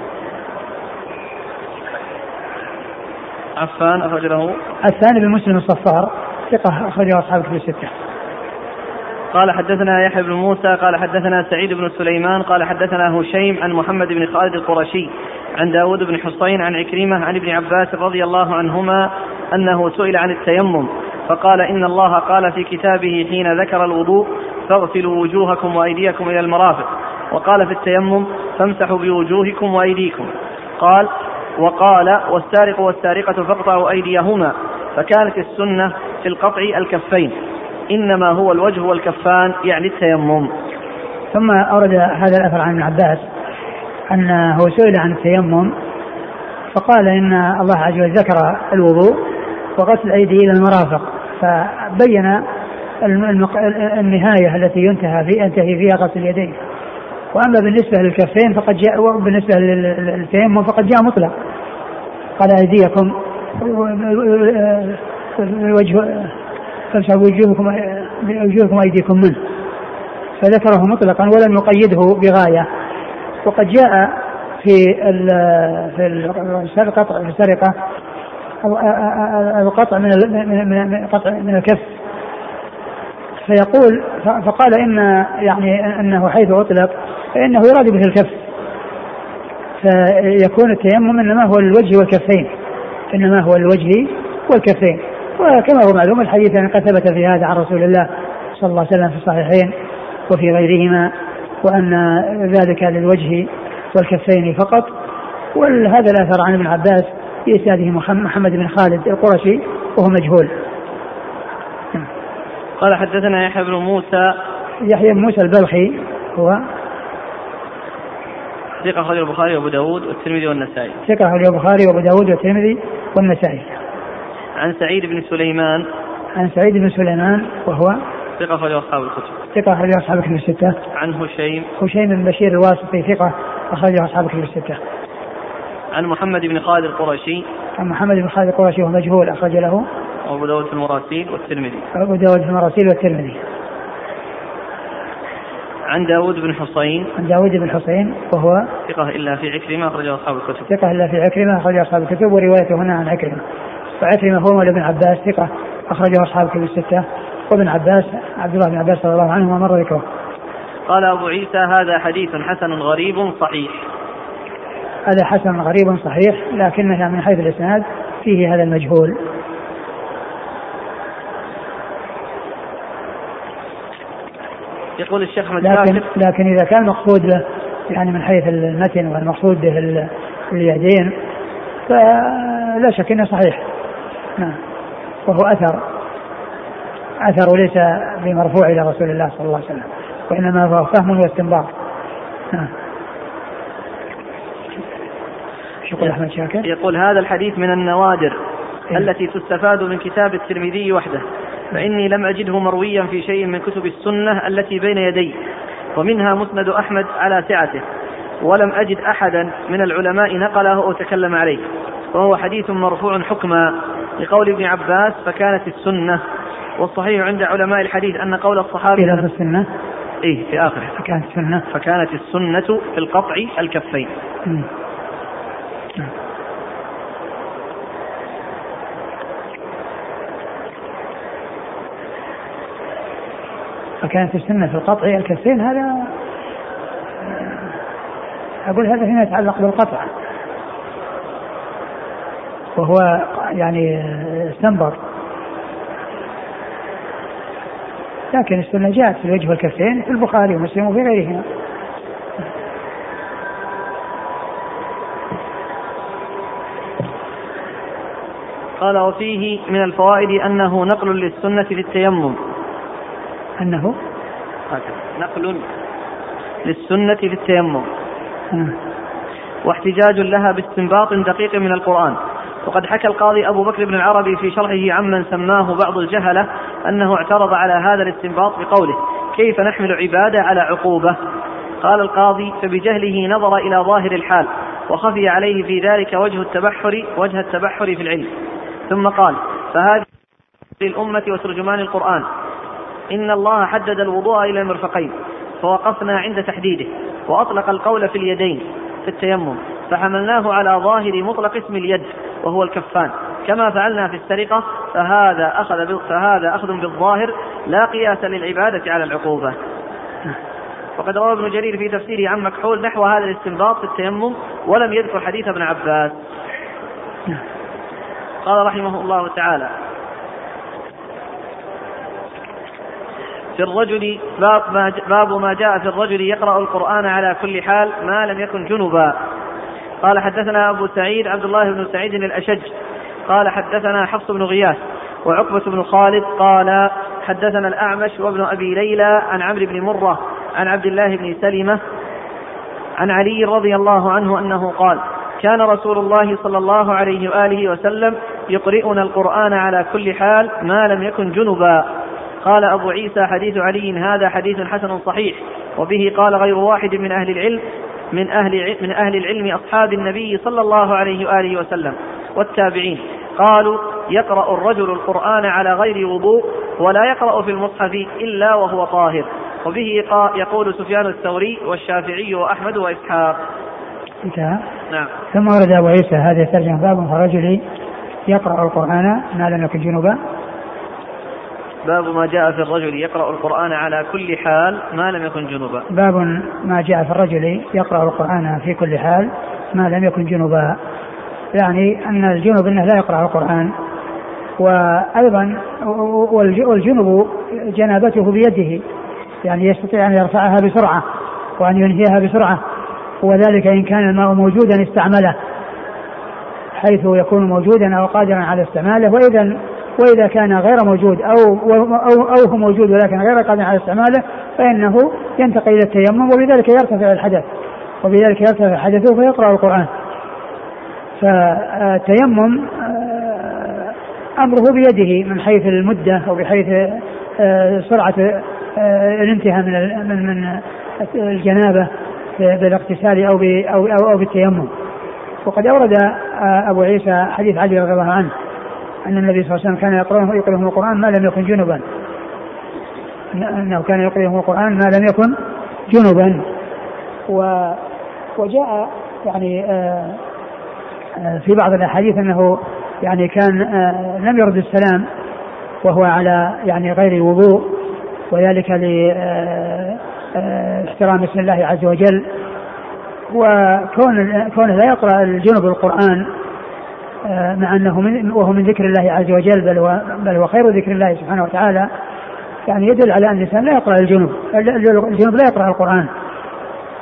عفان أخرج له الثاني بن مسلم الصفار ثقة أخرجه أصحاب الكتب الستة. قال حدثنا يحيى بن موسى قال حدثنا سعيد بن سليمان قال حدثنا هشيم عن محمد بن خالد القرشي عن داود بن حصين عن عكرمة عن ابن عباس رضي الله عنهما أنه سئل عن التيمم. فقال إن الله قال في كتابه حين ذكر الوضوء فاغسلوا وجوهكم وأيديكم إلى المرافق. وقال في التيمم فامسحوا بوجوهكم وأيديكم. قال وقال والسارق والسارقة فاقطعوا أيديهما. فكانت السنة في القطع الكفين. إنما هو الوجه والكفان يعني التيمم. ثم أورد هذا الأثر عن ابن عباس أنه سئل عن التيمم. فقال إن الله عز وجل ذكر الوضوء وغسل الأيدي إلى المرافق. فبين النهاية التي ينتهى في ينتهي فيها غسل اليدين. وأما بالنسبة للكفين فقد جاء وبالنسبة للتيمم فقد جاء مطلق. قال أيديكم الوجه فامسحوا بوجوهكم بوجوهكم وايديكم منه. فذكره مطلقا ولم يقيده بغاية. وقد جاء في في السرقة القطع من من قطع من الكف. فيقول فقال إن يعني أنه حيث أطلق فإنه يراد به الكف. فيكون التيمم إنما هو الوجه والكفين. إنما هو الوجه والكفين. وكما هو معلوم الحديث يعني قد ثبت في هذا عن رسول الله صلى الله عليه وسلم في الصحيحين وفي غيرهما وأن ذلك للوجه والكفين فقط. وهذا الأثر عن ابن عباس. بإسناده محمد بن خالد القرشي وهو مجهول. قال حدثنا يحيى بن موسى. يحيى بن موسى البلخي هو ثقة أخرجه البخاري وأبو داود والترمذي والنسائي. ثقة أخرجه البخاري وأبو داود والترمذي والنسائي. عن سعيد بن سليمان. عن سعيد بن سليمان وهو ثقة أخرجه أصحاب الكتب. ثقة أخرجه أصحاب الكتب الستة. عن هشيم. هشيم بن بشير الواسطي ثقة أخرجه أصحاب الكتب الستة. عن محمد بن خالد القرشي عن محمد بن خالد القرشي وهو مجهول أخرج له وأبو داود في المراسيل والترمذي. أبو داود في المراسيل والترمذي. عن داود بن حصين عن داود بن حسين وهو ثقة إلا في عكرمة أخرجه أصحاب الكتب. ثقة إلا في عكرمة أخرجه أصحاب الكتب وروايته هنا عن عكرمة. وعكرمة هو مولى بن عباس ثقة أخرجه أصحاب الكتب الستة. وابن عباس عبد الله بن عباس رضي الله عنه ومر ذكره. قال أبو عيسى هذا حديث حسن غريب صحيح. هذا حسن غريب صحيح لكنه من حيث الإسناد فيه هذا المجهول. يقول الشيخ لكن لكن إذا كان مقصود له يعني من حيث المتن والمقصود به اليدين فلا شك إنه صحيح. نعم. وهو أثر. أثر وليس بمرفوع إلى رسول الله صلى الله عليه وسلم وإنما هو فهم واستنباط. نعم. يقول أحمد شاكر. يقول هذا الحديث من النوادر إيه؟ التي تستفاد من كتاب الترمذي وحده. فإني لم أجده مرويا في شيء من كتب السنة التي بين يدي ومنها مسند أحمد على سعته. ولم أجد أحدا من العلماء نقله أو تكلم عليه. وهو حديث مرفوع حكما لقول ابن عباس فكانت السنة والصحيح عند علماء الحديث أن قول الصحابي في السنة. إيه في آخره. فكانت السنة. فكانت السنة في القطع الكفين. فكانت السنة في القطع الكفين هذا أقول هذا فيما يتعلق بالقطع. وهو يعني استنبط. لكن السنة جاءت في الوجه والكفين في البخاري ومسلم وفي غيرهما. قال وفيه من الفوائد أنه نقل للسنة في التيمم. أنه نقل للسنة في التيمم. آه. واحتجاج لها باستنباط دقيق من القرآن. وقد حكى القاضي أبو بكر بن العربي في شرحه عمن سماه بعض الجهلة أنه اعترض على هذا الاستنباط بقوله كيف نحمل عبادة على عقوبة؟ قال القاضي فبجهله نظر إلى ظاهر الحال وخفي عليه في ذلك وجه التبحر وجه التبحر في العلم. ثم قال فهذه للأمة وترجمان القرآن. إن الله حدد الوضوء إلى المرفقين فوقفنا عند تحديده وأطلق القول في اليدين في التيمم فحملناه على ظاهر مطلق اسم اليد وهو الكفان. كما فعلنا في السرقة فهذا أخذ فهذا أخذ بالظاهر لا قياس للعبادة على العقوبة. وقد روى ابن جرير في تفسيره عن مكحول نحو هذا الاستنباط في التيمم ولم يذكر حديث ابن عباس. قال رحمه الله تعالى في الرجل باب ما, جاء في الرجل يقرأ القرآن على كل حال ما لم يكن جنبا. قال حدثنا أبو سعيد عبد الله بن سعيد الأشج. قال حدثنا حفص بن غياث وعقبة بن خالد. قال حدثنا الأعمش وابن أبي ليلى عن عمرو بن مرة عن عبد الله بن سلمة عن علي رضي الله عنه أنه قال كان رسول الله صلى الله عليه وآله وسلم يقرئنا القرآن على كل حال ما لم يكن جنبا. قال أبو عيسى حديث علي هذا حديث حسن صحيح وبه قال غير واحد من أهل العلم من أهل من أهل العلم أصحاب النبي صلى الله عليه وآله وسلم والتابعين. قالوا يقرأ الرجل القرآن على غير وضوء ولا يقرأ في المصحف إلا وهو طاهر. وبه يقول سفيان الثوري والشافعي وأحمد وإسحاق. انتهى؟ نعم. ثم ورد أبو عيسى هذه الترجمة باب الرجل يقرأ القرآن ما لم يكن جنوبا باب ما جاء في الرجل يقرأ القرآن على كل حال ما لم يكن جنبا. باب ما جاء في الرجل يقرأ القرآن في كل حال ما لم يكن جنبا. يعني أن الجنب أنه لا يقرأ القرآن. وأيضا والجنب جنابته بيده. يعني يستطيع أن يرفعها بسرعة وأن ينهيها بسرعة. وذلك إن كان الماء موجودا استعمله بحيث يكون موجودا أو قادرا على استعماله. وإذا وإذا كان غير موجود أو أو أو هو موجود ولكن غير قادر على استعماله فإنه ينتقل إلى التيمم وبذلك يرتفع الحدث. وبذلك يرتفع حدثه فيقرأ القرآن. فالتيمم آه، أمره بيده من حيث المدة أو بحيث آه، سرعة آه، الانتهاء من من الجنابة بالاغتسال أو أو, أو بالتيمم. وقد أورد أبو عيسى حديث علي رضي الله عنه. أن النبي صلى الله عليه وسلم كان يقرأه يقرأهم القرآن ما لم يكن جنبا. أنه كان يقرأهم القرآن ما لم يكن جنبا. و وجاء يعني آه، آه، في بعض الأحاديث أنه يعني كان آه، لم يرد السلام وهو على يعني غير وضوء وذلك لاحترام اسم الله عز وجل. وكون كونه لا يقرأ الجنب القرآن آه، مع أنه من وهو من ذكر الله عز وجل بل هو بل هو خير ذكر الله سبحانه وتعالى. يعني يدل على أن الإنسان لا يقرأ الجنوب الجنوب لا يقرأ القرآن.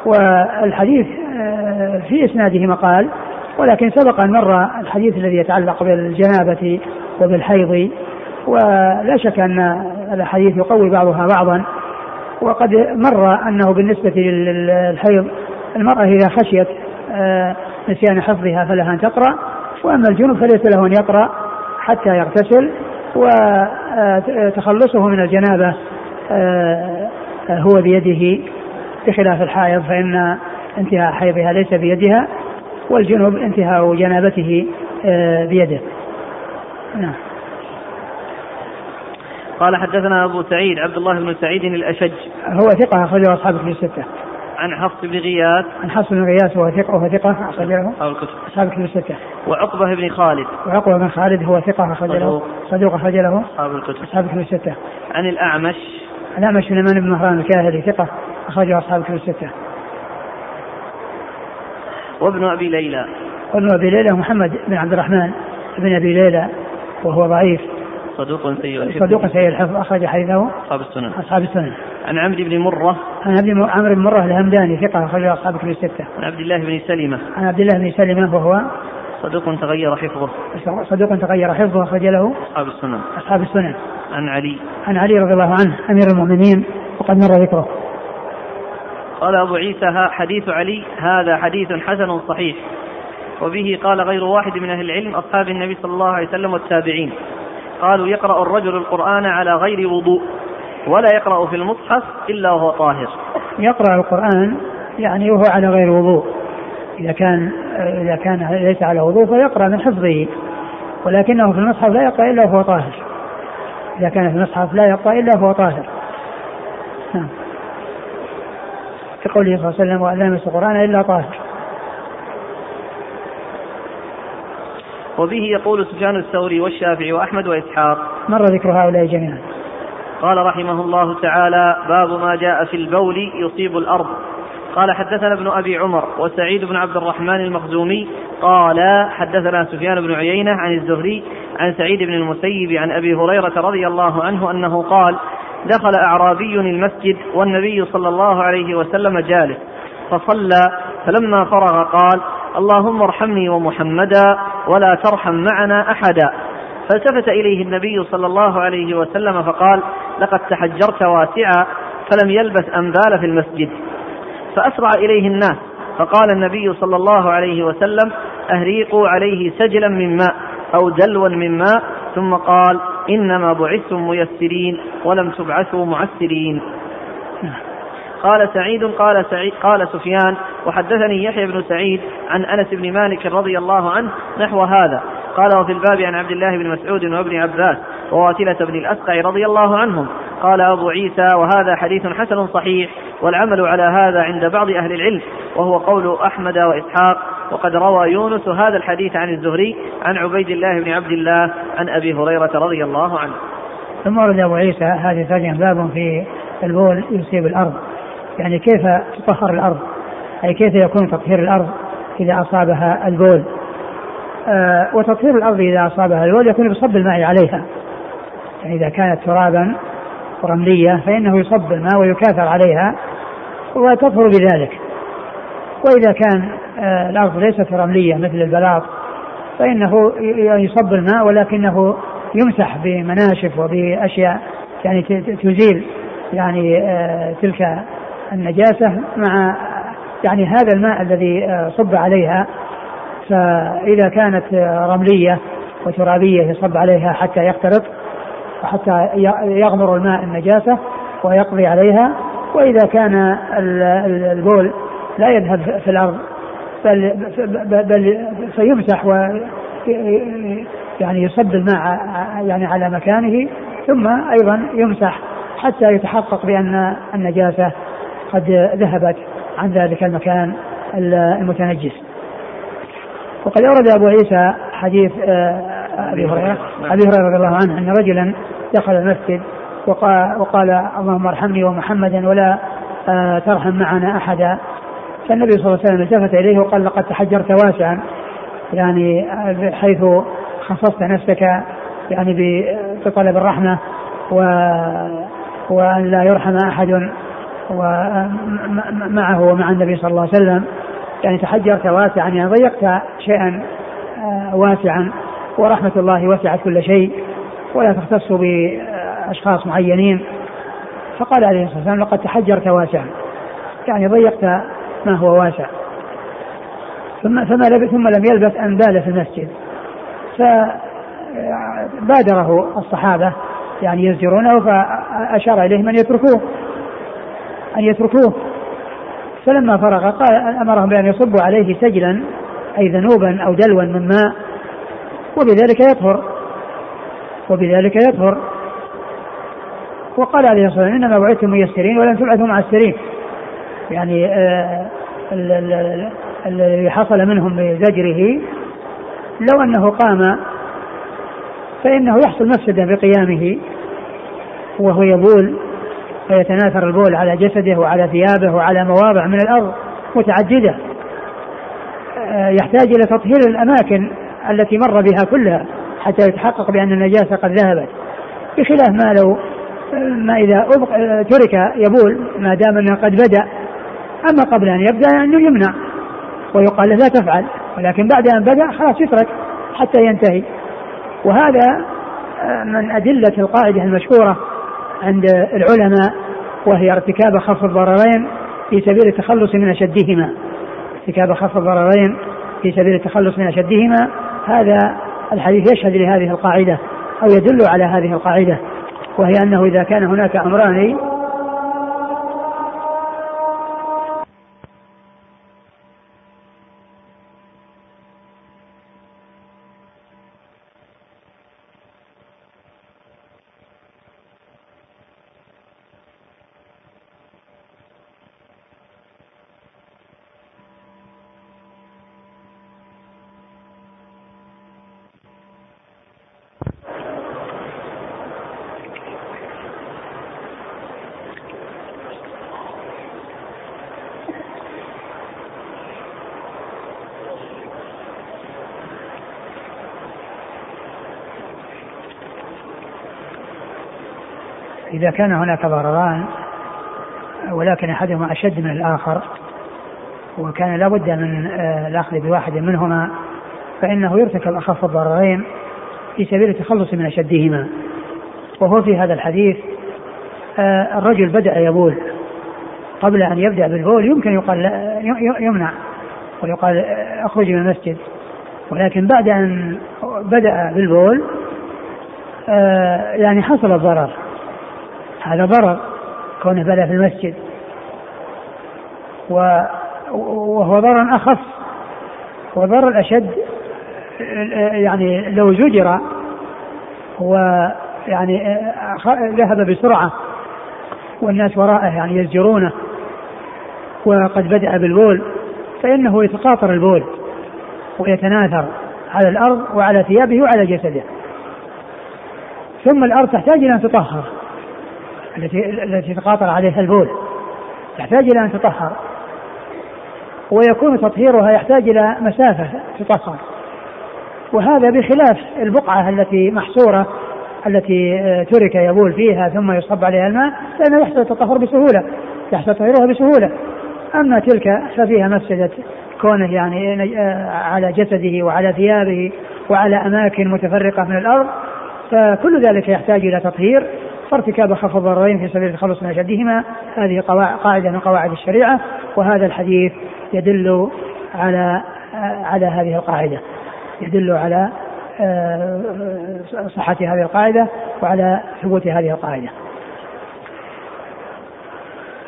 والحديث آه، في إسناده مقال ولكن سبق أن مر الحديث الذي يتعلق بالجنابة وبالحيض. ولا شك أن الاحاديث يقوي بعضها بعضا. وقد مر أنه بالنسبة للحيض المرأة إذا خشيت آه، نسيان حفظها فلها أن تقرأ. وأما الجنوب فليس له أن يقرأ حتى يغتسل وتخلصه من الجنابة آه، هو بيده بخلاف الحائض فإن انتهاء حيضها ليس بيدها والجنوب انتهاء جنابته آه، بيده. نعم. قال حدثنا أبو سعيد عبد الله بن سعيد الأشج. هو ثقة أخرجه أصحاب في الستة. عن حفص بن غياث. عن حفص بن غياث وهو ثقة وهو ثقة أخرج له. أصحاب الكتب. أصحاب الكتب الستة. وعقبة بن خالد. وعقبة بن خالد هو ثقة أخرج له. صدوق. أخرج له. أصحاب الكتب. أصحاب الكتب الستة. عن الأعمش. الأعمش سليمان بن مهران الكاهلي ثقة أخرجه أصحاب الكتب الستة. وابن أبي ليلى. وابن أبي ليلى محمد بن عبد الرحمن بن أبي ليلى وهو ضعيف. صدوق سيء الحفظ. صدوق سيء الحفظ. أخرج حديثه. أصحاب السنن. أصحاب السنن. عن عمرو بن مرة. عن عمرو بن مرة الهمداني ثقة أخرج أصحاب كتب الستة. عن عبد الله بن سلمة. عن عبد الله بن سلمة وهو صدوق تغير حفظه. صدوق تغير حفظه أخرج له أصحاب السنن. أصحاب السنن. عن علي. عن علي رضي الله عنه أمير المؤمنين وقد مر ذكره. قال أبو عيسى حديث علي هذا حديث حسن صحيح. وبه قال غير واحد من أهل العلم أصحاب النبي صلى الله عليه وسلم والتابعين. قالوا يقرأ الرجل القرآن على غير وضوء ولا يقرأ في المصحف إلا وهو طاهر. يقرأ القرآن يعني وهو على غير وضوء. إذا كان إذا كان ليس على وضوء فيقرأ من حفظه ولكنه في المصحف لا يقرأ إلا وهو طاهر. إذا كان في المصحف لا يقرأ إلا وهو طاهر. نعم. في قوله صلى الله عليه وسلم لا يمس القرآن إلا طاهر. وبه يقول سفيان الثوري والشافعي وأحمد وإسحاق. مر ذكر هؤلاء جميعا. قال رحمه الله تعالى باب ما جاء في البول يصيب الأرض. قال حدثنا ابن أبي عمر وسعيد بن عبد الرحمن المخزومي. قال حدثنا سفيان بن عيينة عن الزهري عن سعيد بن المسيب عن أبي هريرة رضي الله عنه أنه قال دخل أعرابي المسجد والنبي صلى الله عليه وسلم جالس فصلى فلما فرغ قال اللهم ارحمني ومحمدا. ولا ترحم معنا أحدا. فالتفت إليه النبي صلى الله عليه وسلم فقال لقد تحجرت واسعا فلم يلبث أن بال في المسجد. فأسرع إليه الناس فقال النبي صلى الله عليه وسلم أهريقوا عليه سجلا من ماء أو دلوا من ماء. ثم قال إنما بعثتم ميسرين ولم تبعثوا معسرين. قال سعيد قال سعيد قال سفيان وحدثني يحيى بن سعيد عن أنس بن مالك رضي الله عنه نحو هذا. قال وفي الباب عن عبد الله بن مسعود وابن عباس وواتلة بن الأسقع رضي الله عنهم. قال أبو عيسى وهذا حديث حسن صحيح والعمل على هذا عند بعض أهل العلم وهو قول أحمد وإسحاق. وقد روى يونس هذا الحديث عن الزهري عن عبيد الله بن عبد الله عن أبي هريرة رضي الله عنه. ثم ورد أبو عيسى هذه ثانية باب في البول يصيب الأرض. يعني كيف تطهر الأرض؟ أي كيف يكون تطهير الأرض إذا أصابها البول؟ آه وتطهير الأرض إذا أصابها البول يكون بصب الماء عليها. يعني إذا كانت ترابا ورملية فإنه يصب الماء ويكاثر عليها وتطهر بذلك. وإذا كان آه الأرض ليست رملية مثل البلاط فإنه يصب الماء ولكنه يمسح بمناشف وبأشياء يعني تزيل يعني آه، تلك النجاسة مع يعني هذا الماء الذي آه، صب عليها فإذا كانت رملية وترابية يصب عليها حتى يختلط وحتى يغمر الماء النجاسة ويقضي عليها وإذا كان البول لا يذهب في الأرض بل, بل فيمسح و يعني يصب الماء يعني على مكانه ثم أيضا يمسح حتى يتحقق بأن النجاسة قد ذهبت عن ذلك المكان المتنجس. وقد أورد أبو عيسى حديث آه، أبي هريرة أبي هريرة رضي الله عنه أن رجلا دخل المسجد وقال, وقال اللهم ارحمني ومحمدا ولا آه، ترحم معنا أحدا. فالنبي صلى الله عليه وسلم التفت إليه وقال لقد تحجرت واسعا يعني حيث خصصت نفسك يعني بطلب الرحمة و وأن لا يرحم أحد. ومعه ومع النبي صلى الله عليه وسلم. يعني تحجرت واسعا يعني ضيقت شيئا آه، واسعا. ورحمة الله وسعت كل شيء. ولا تختص بأشخاص معينين. فقال عليه الصلاة والسلام لقد تحجرت واسعا. يعني ضيقت ما هو واسع. ثم فما لبث ثم لم يلبث أن بال في المسجد. فبادره الصحابة يعني يزجرونه فأشار إليهم أن يتركوه. أن يتركوه. فلما فرغ قال أمرهم بأن يصبوا عليه سجلا أي ذنوبا أو دلوا من ماء وبذلك يطهر. وبذلك يطهر. وقال عليه الصلاة والسلام إنما بعثتم ميسرين ولم تبعثوا معسرين يعني آه الذي حصل منهم بزجره لو أنه قام فإنه يحصل مفسدة بقيامه وهو يبول. فيتناثر البول على جسده وعلى ثيابه وعلى مواضع من الأرض متعددة آه، يحتاج إلى تطهير الأماكن التي مر بها كلها حتى يتحقق بأن النجاسة قد ذهبت. بخلاف ما لو ما إذا ترك يبول ما دام أنه قد بدأ. أما قبل أن يبدأ أنه يمنع ويقال له لا تفعل ولكن بعد أن بدأ خلاص يترك حتى ينتهي. وهذا آه، من أدلة القاعدة المشهورة عند العلماء وهي ارتكاب خف الضررين في سبيل التخلص من أشدهما. ارتكاب خف الضررين في سبيل التخلص من أشدهما. هذا الحديث يشهد لهذه القاعدة أو يدل على هذه القاعدة وهي أنه إذا كان هناك أمران إذا كان هناك ضرران ولكن أحدهما أشد من الآخر وكان لابد من آه، الأخذ بواحد منهما فإنه يرتكب أخف الضررين في سبيل التخلص من أشدهما. وهو في هذا الحديث آه، الرجل بدأ يبول. قبل أن يبدأ بالبول يمكن يقال يمنع ويقال آه، اخرج من المسجد. ولكن بعد أن بدأ بالبول يعني حصل الضرر. هذا ضرر كونه بدا في المسجد. وهو ضرر أخف وضرر الأشد يعني لو زجر ويعني ذهب بسرعة والناس وراءه يعني يزجرونه وقد بدأ بالبول فإنه يتقاطر البول ويتناثر على الأرض وعلى ثيابه وعلى جسده. ثم الأرض تحتاج إلى أن تطهر. التي التي تقاطر عليها البول. تحتاج إلى أن تطهر. ويكون تطهيرها يحتاج إلى مسافة تطهر. وهذا بخلاف البقعة التي محصورة التي آه، ترك يبول فيها ثم يصب عليها الماء فانه يحصل التطهر بسهولة. يحصل تطهيرها بسهولة. أما تلك ففيها مفسدة كونه يعني آه، على جسده وعلى ثيابه وعلى أماكن متفرقة من الأرض. فكل ذلك يحتاج إلى تطهير. فارتكاب خف الضررين في سبيل التخلص من أشدهما. هذه قاعدة من قواعد الشريعة وهذا الحديث يدل على آه، على هذه القاعدة. يدل على صحة هذه القاعدة وعلى ثبوت هذه القاعدة.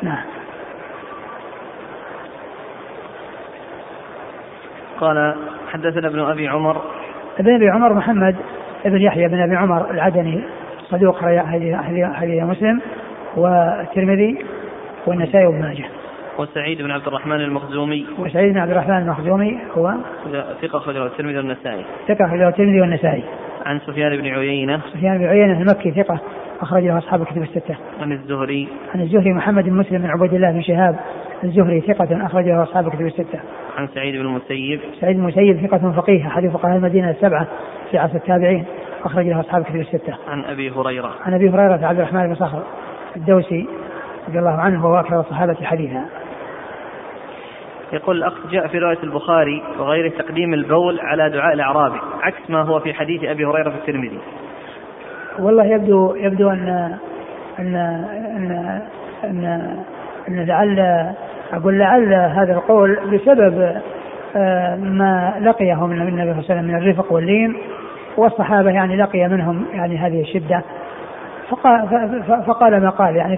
نعم. قال حدثنا ابن أبي عمر. ابن أبي عمر محمد ابن يحيى بن أبي عمر العدني. صدوق هذه مسلم والترمذي والنسائي وابن ماجه. وسعيد بن عبد الرحمن المخزومي. وسعيد بن عبد الرحمن المخزومي هو ثقة أخرجه الترمذي والنسائي. ثقة أخرجه الترمذي والنسائي. عن سفيان بن عيينة. سفيان بن عيينة المكي ثقة أخرجه أصحاب الكتب الستة. عن الزهري. عن الزهري محمد بن مسلم بن عبيد الله بن شهاب الزهري ثقة أخرجه أصحاب الكتب الستة. عن سعيد بن المسيب. سعيد بن المسيب ثقة فقيه أحد فقهاء المدينة السبعة في عصر التابعين. أخرج له أصحاب الكتب الستة. عن أبي هريرة. عن أبي هريرة عبد الرحمن بن صخر الدوسي رضي الله عنه وهو أكثر الصحابة حديثا. يقول الأخ جاء في رواية البخاري وغيره تقديم البول على دعاء الأعرابي عكس ما هو في حديث أبي هريرة في الترمذي والله يبدو يبدو أن أن أن أن, أن لعل أقول لعل هذا القول بسبب آه، ما لقيه من النبي صلى الله عليه وسلم من الرفق واللين والصحابة يعني لقي منهم يعني هذه الشدة. فقال, فقال ما قال. يعني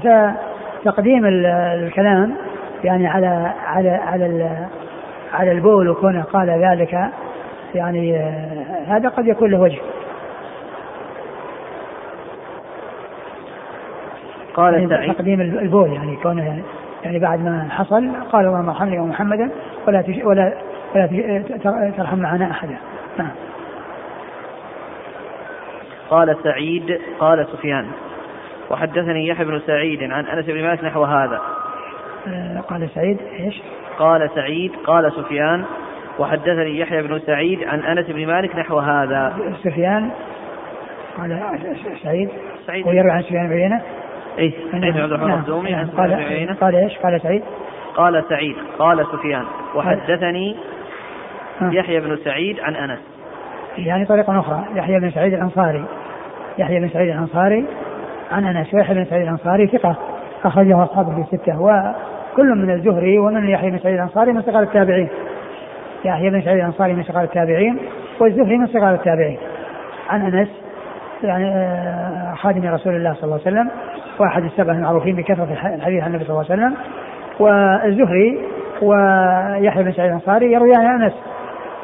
فتقديم الكلام يعني على على على على البول وكونه قال ذلك يعني آه، هذا قد يكون له وجه. قال يعني تقديم البول يعني كونه يعني, يعني بعد ما حصل قال اللهم ارحمني ومحمدا ولا تش ولا ولا ترحم معنا أحدا. نعم. قال سعيد قال سفيان. وحدثني يحيى بن سعيد عن أنس بن مالك نحو هذا. آه، قال سعيد إيش؟ قال سعيد قال سفيان. وحدثني يحيى بن سعيد عن أنس بن مالك نحو هذا. سفيان قال سعيد. سعيد. ويروي عن سفيان بن عيينة؟ اي سعيد بن عبد الرحمن الزومي نعم. قال قال إيش؟ قال سعيد. قال سعيد قال سفيان. وحدثني يحيى بن سعيد عن أنس. يعني طريقة أخرى. يحيى بن سعيد الأنصاري. يحيى بن سعيد الأنصاري عن أنس. ويحيى بن سعيد الأنصاري ثقة. أخرجه أصحابه في ستة وكل من الزهري ومن يحيى بن سعيد الأنصاري من صغار التابعين. يحيى بن سعيد الأنصاري من صغار التابعين والزهري من صغار التابعين. عن أنس يعني آه، خادم رسول الله صلى الله عليه وسلم وأحد السبع المعروفين بكثرة الحديث عن النبي صلى الله عليه وسلم. والزهري ويحيى بن سعيد الأنصاري يرويان أنس.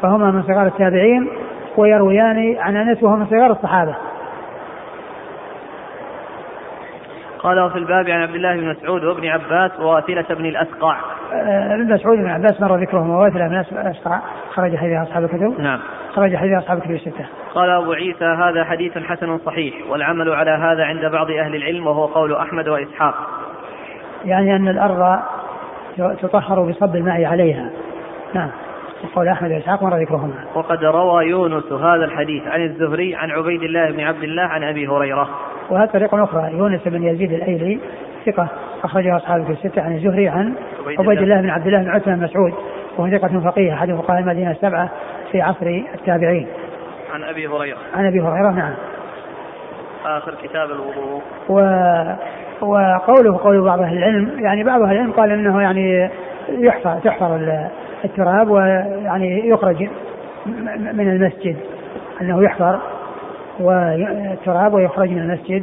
فهما من صغار التابعين ويرويان عن أنس وهو من صغار الصحابة. قال وفي الباب عن عبد الله بن مسعود وابن عباس وواثلة بن الأسقع. آه، ابن مسعود بن عباس مر ذكرهم وواثلة بن الأسقع. خرج حديث أصحاب الكتب. نعم. خرج حديث أصحاب الكتب الستة. قال أبو عيسى هذا حديث حسن صحيح والعمل على هذا عند بعض أهل العلم وهو قول أحمد وإسحاق. يعني أن الأرض تطهر بصب الماء عليها. نعم. وقول أحمد واسحاق مر ذكرهما. وقد روى يونس هذا الحديث عن الزهري عن عبيد الله بن عبد الله عن أبي هريرة. وهذه طريقة أخرى يونس بن يزيد الأيلي ثقة أخرجه أصحابه في الستة عن الزهري عن عبيد الله بن عبد الله بن عثمان مسعود وهو ثقة فقيه أحد فقهاء المدينة السبعة في عصر التابعين. عن أبي هريرة. عن أبي هريرة نعم. آخر كتاب الوضوء. و وقوله قول بعض أهل العلم يعني بعض أهل العلم قال أنه يعني يحفر تحفر التراب ويعني يخرج من المسجد أنه يحفر والتراب ويخرج من المسجد.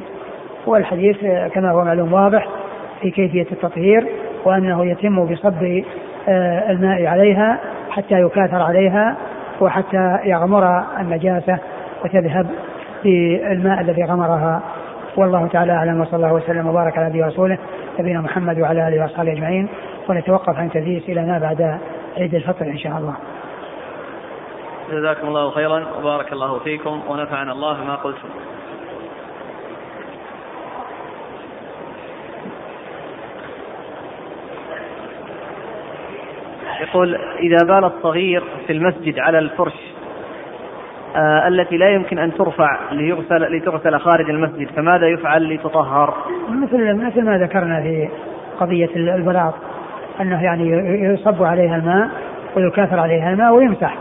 والحديث كما هو معلوم واضح في كيفية التطهير وأنه يتم بصب آه، الماء عليها حتى يكاثر عليها وحتى يغمر النجاسة وتذهب بالماء الذي غمرها. والله تعالى أعلم وصلى الله وسلم وبارك على نبينا ورسوله نبينا محمد وعلى آله وأصحابه أجمعين. ونتوقف عن تدريس إلى ما بعد. عيد الفطر إن شاء الله. جزاكم الله خيرا وبارك الله فيكم ونفعنا الله ما قلتم. يقول إذا بال الصغير في المسجد على الفرش آه التي لا يمكن أن ترفع ليغسل لتغسل خارج المسجد فماذا يفعل لتطهر؟ مثل مثل ما ذكرنا في قضية البلاط. أنه يعني يصب عليها الماء ويكاثر عليها الماء ويمسح.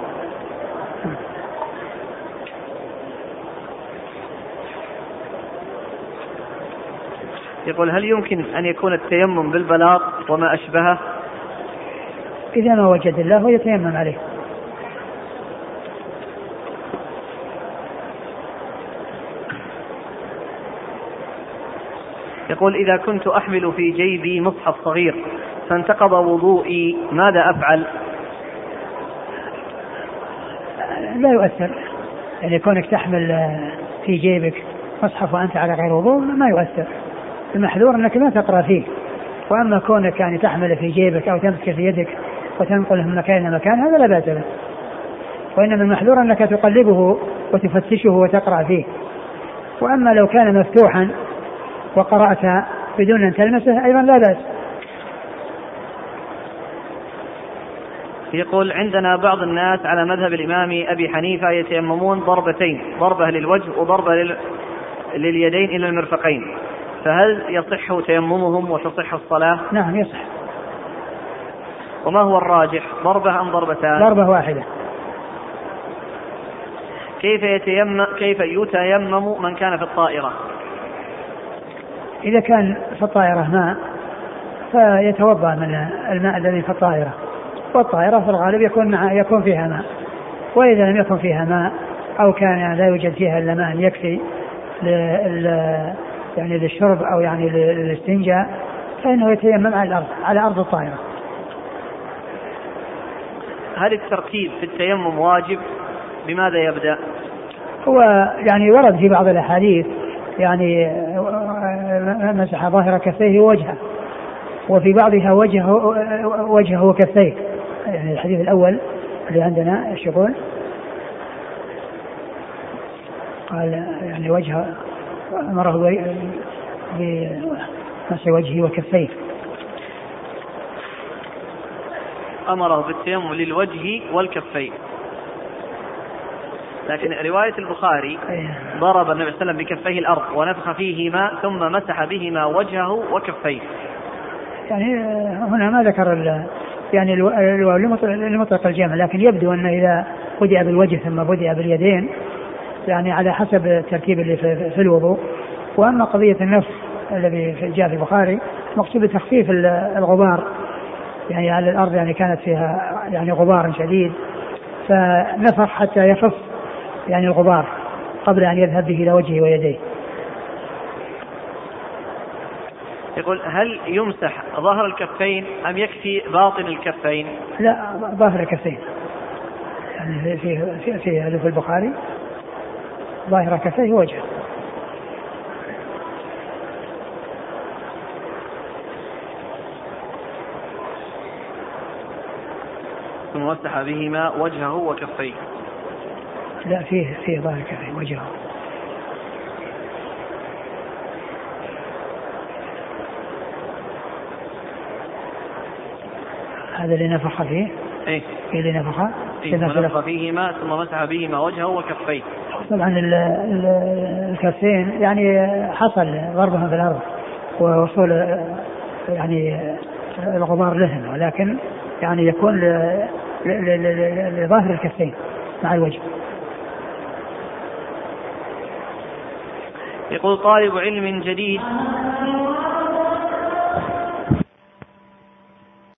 يقول هل يمكن أن يكون التيمم بالبلاط وما أشبهه؟ إذا ما وجد الله يتيمم عليه. يقول إذا كنت أحمل في جيبي مصحف صغير فانتقض وضوئي ماذا أفعل؟ لا يؤثر. يعني كونك تحمل في جيبك مصحف وأنت على غير وضوء ما يؤثر. المحذور أنك ما تقرأ فيه. وأما كونك يعني تحمل في جيبك أو تمسك في يدك وتنقله من مكان إلى مكان هذا لا بأس به. وإنما المحذور أنك تقلبه وتفتشه وتقرأ فيه. وأما لو كان مفتوحا وقرأت بدون أن تلمسه أيضا لا بأس. يقول عندنا بعض الناس على مذهب الإمام أبي حنيفة يتيممون ضربتين ضربة للوجه وضربة لل... لليدين إلى المرفقين فهل يصح تيممهم وتصح الصلاة؟ نعم يصح وما هو الراجح ضربة أم ضربتان؟ ضربة واحدة كيف يتيمم كيف يتيمم من كان في الطائرة؟ إذا كان في الطائرة ماء فيتوضأ من الماء الذي في الطائرة والطائرة في الغالب يكون مع يكون فيها ماء. وإذا لم يكن فيها ماء أو كان لا يوجد فيها إلا ماء يكفي يعني للشرب أو يعني للاستنجاء فإنه يتيمم على الأرض على أرض الطائرة. هل الترتيب في التيمم واجب؟ بماذا يبدأ؟ هو يعني ورد في بعض الأحاديث يعني مسح ظاهر كفيه ووجهه وفي بعضها وجهه وجهه وكفيه يعني الحديث الأول اللي عندنا إيش يقول؟ قال يعني وجه أمره بمسح وجهه وكفيه أمره بالتيمم للوجه والكفين لكن رواية البخاري إيه. ضرب النبي صلى الله عليه وسلم بكفيه الأرض ونفخ فيهما ثم مسح بهما وجهه وكفيه يعني هنا ما ذكر يعني لمطلق الجمع لكن يبدو أن إذا بدأ بالوجه ثم بدأ باليدين يعني على حسب الترتيب اللي في, في الوضوء. وأما قضية النفس الذي جاء في البخاري مقصود تخفيف الغبار. يعني على الأرض يعني كانت فيها يعني غبار شديد فنفخ حتى يخف يعني الغبار قبل أن يذهب به إلى وجهه ويديه. يقول هل يمسح ظهر الكفين أم يكفي باطن الكفين؟ لا ظاهر الكفين. يعني في في في, في البخاري ظاهر كفيه وجهه. ثم مسح بهما وجهه وكفيه. لا فيه فيه ظاهر كفيه وجهه. هذا اللي نفخ فيه؟ إيه. اللي نفخ؟ إيه نفخ فيهما ثم مسح بهما وجهه وكفيه. طبعا الكفين يعني حصل ضربهم في الأرض ووصول يعني الغبار لهم ولكن يعني يكون لظاهر الكفين مع الوجه. يقول طالب علم جديد.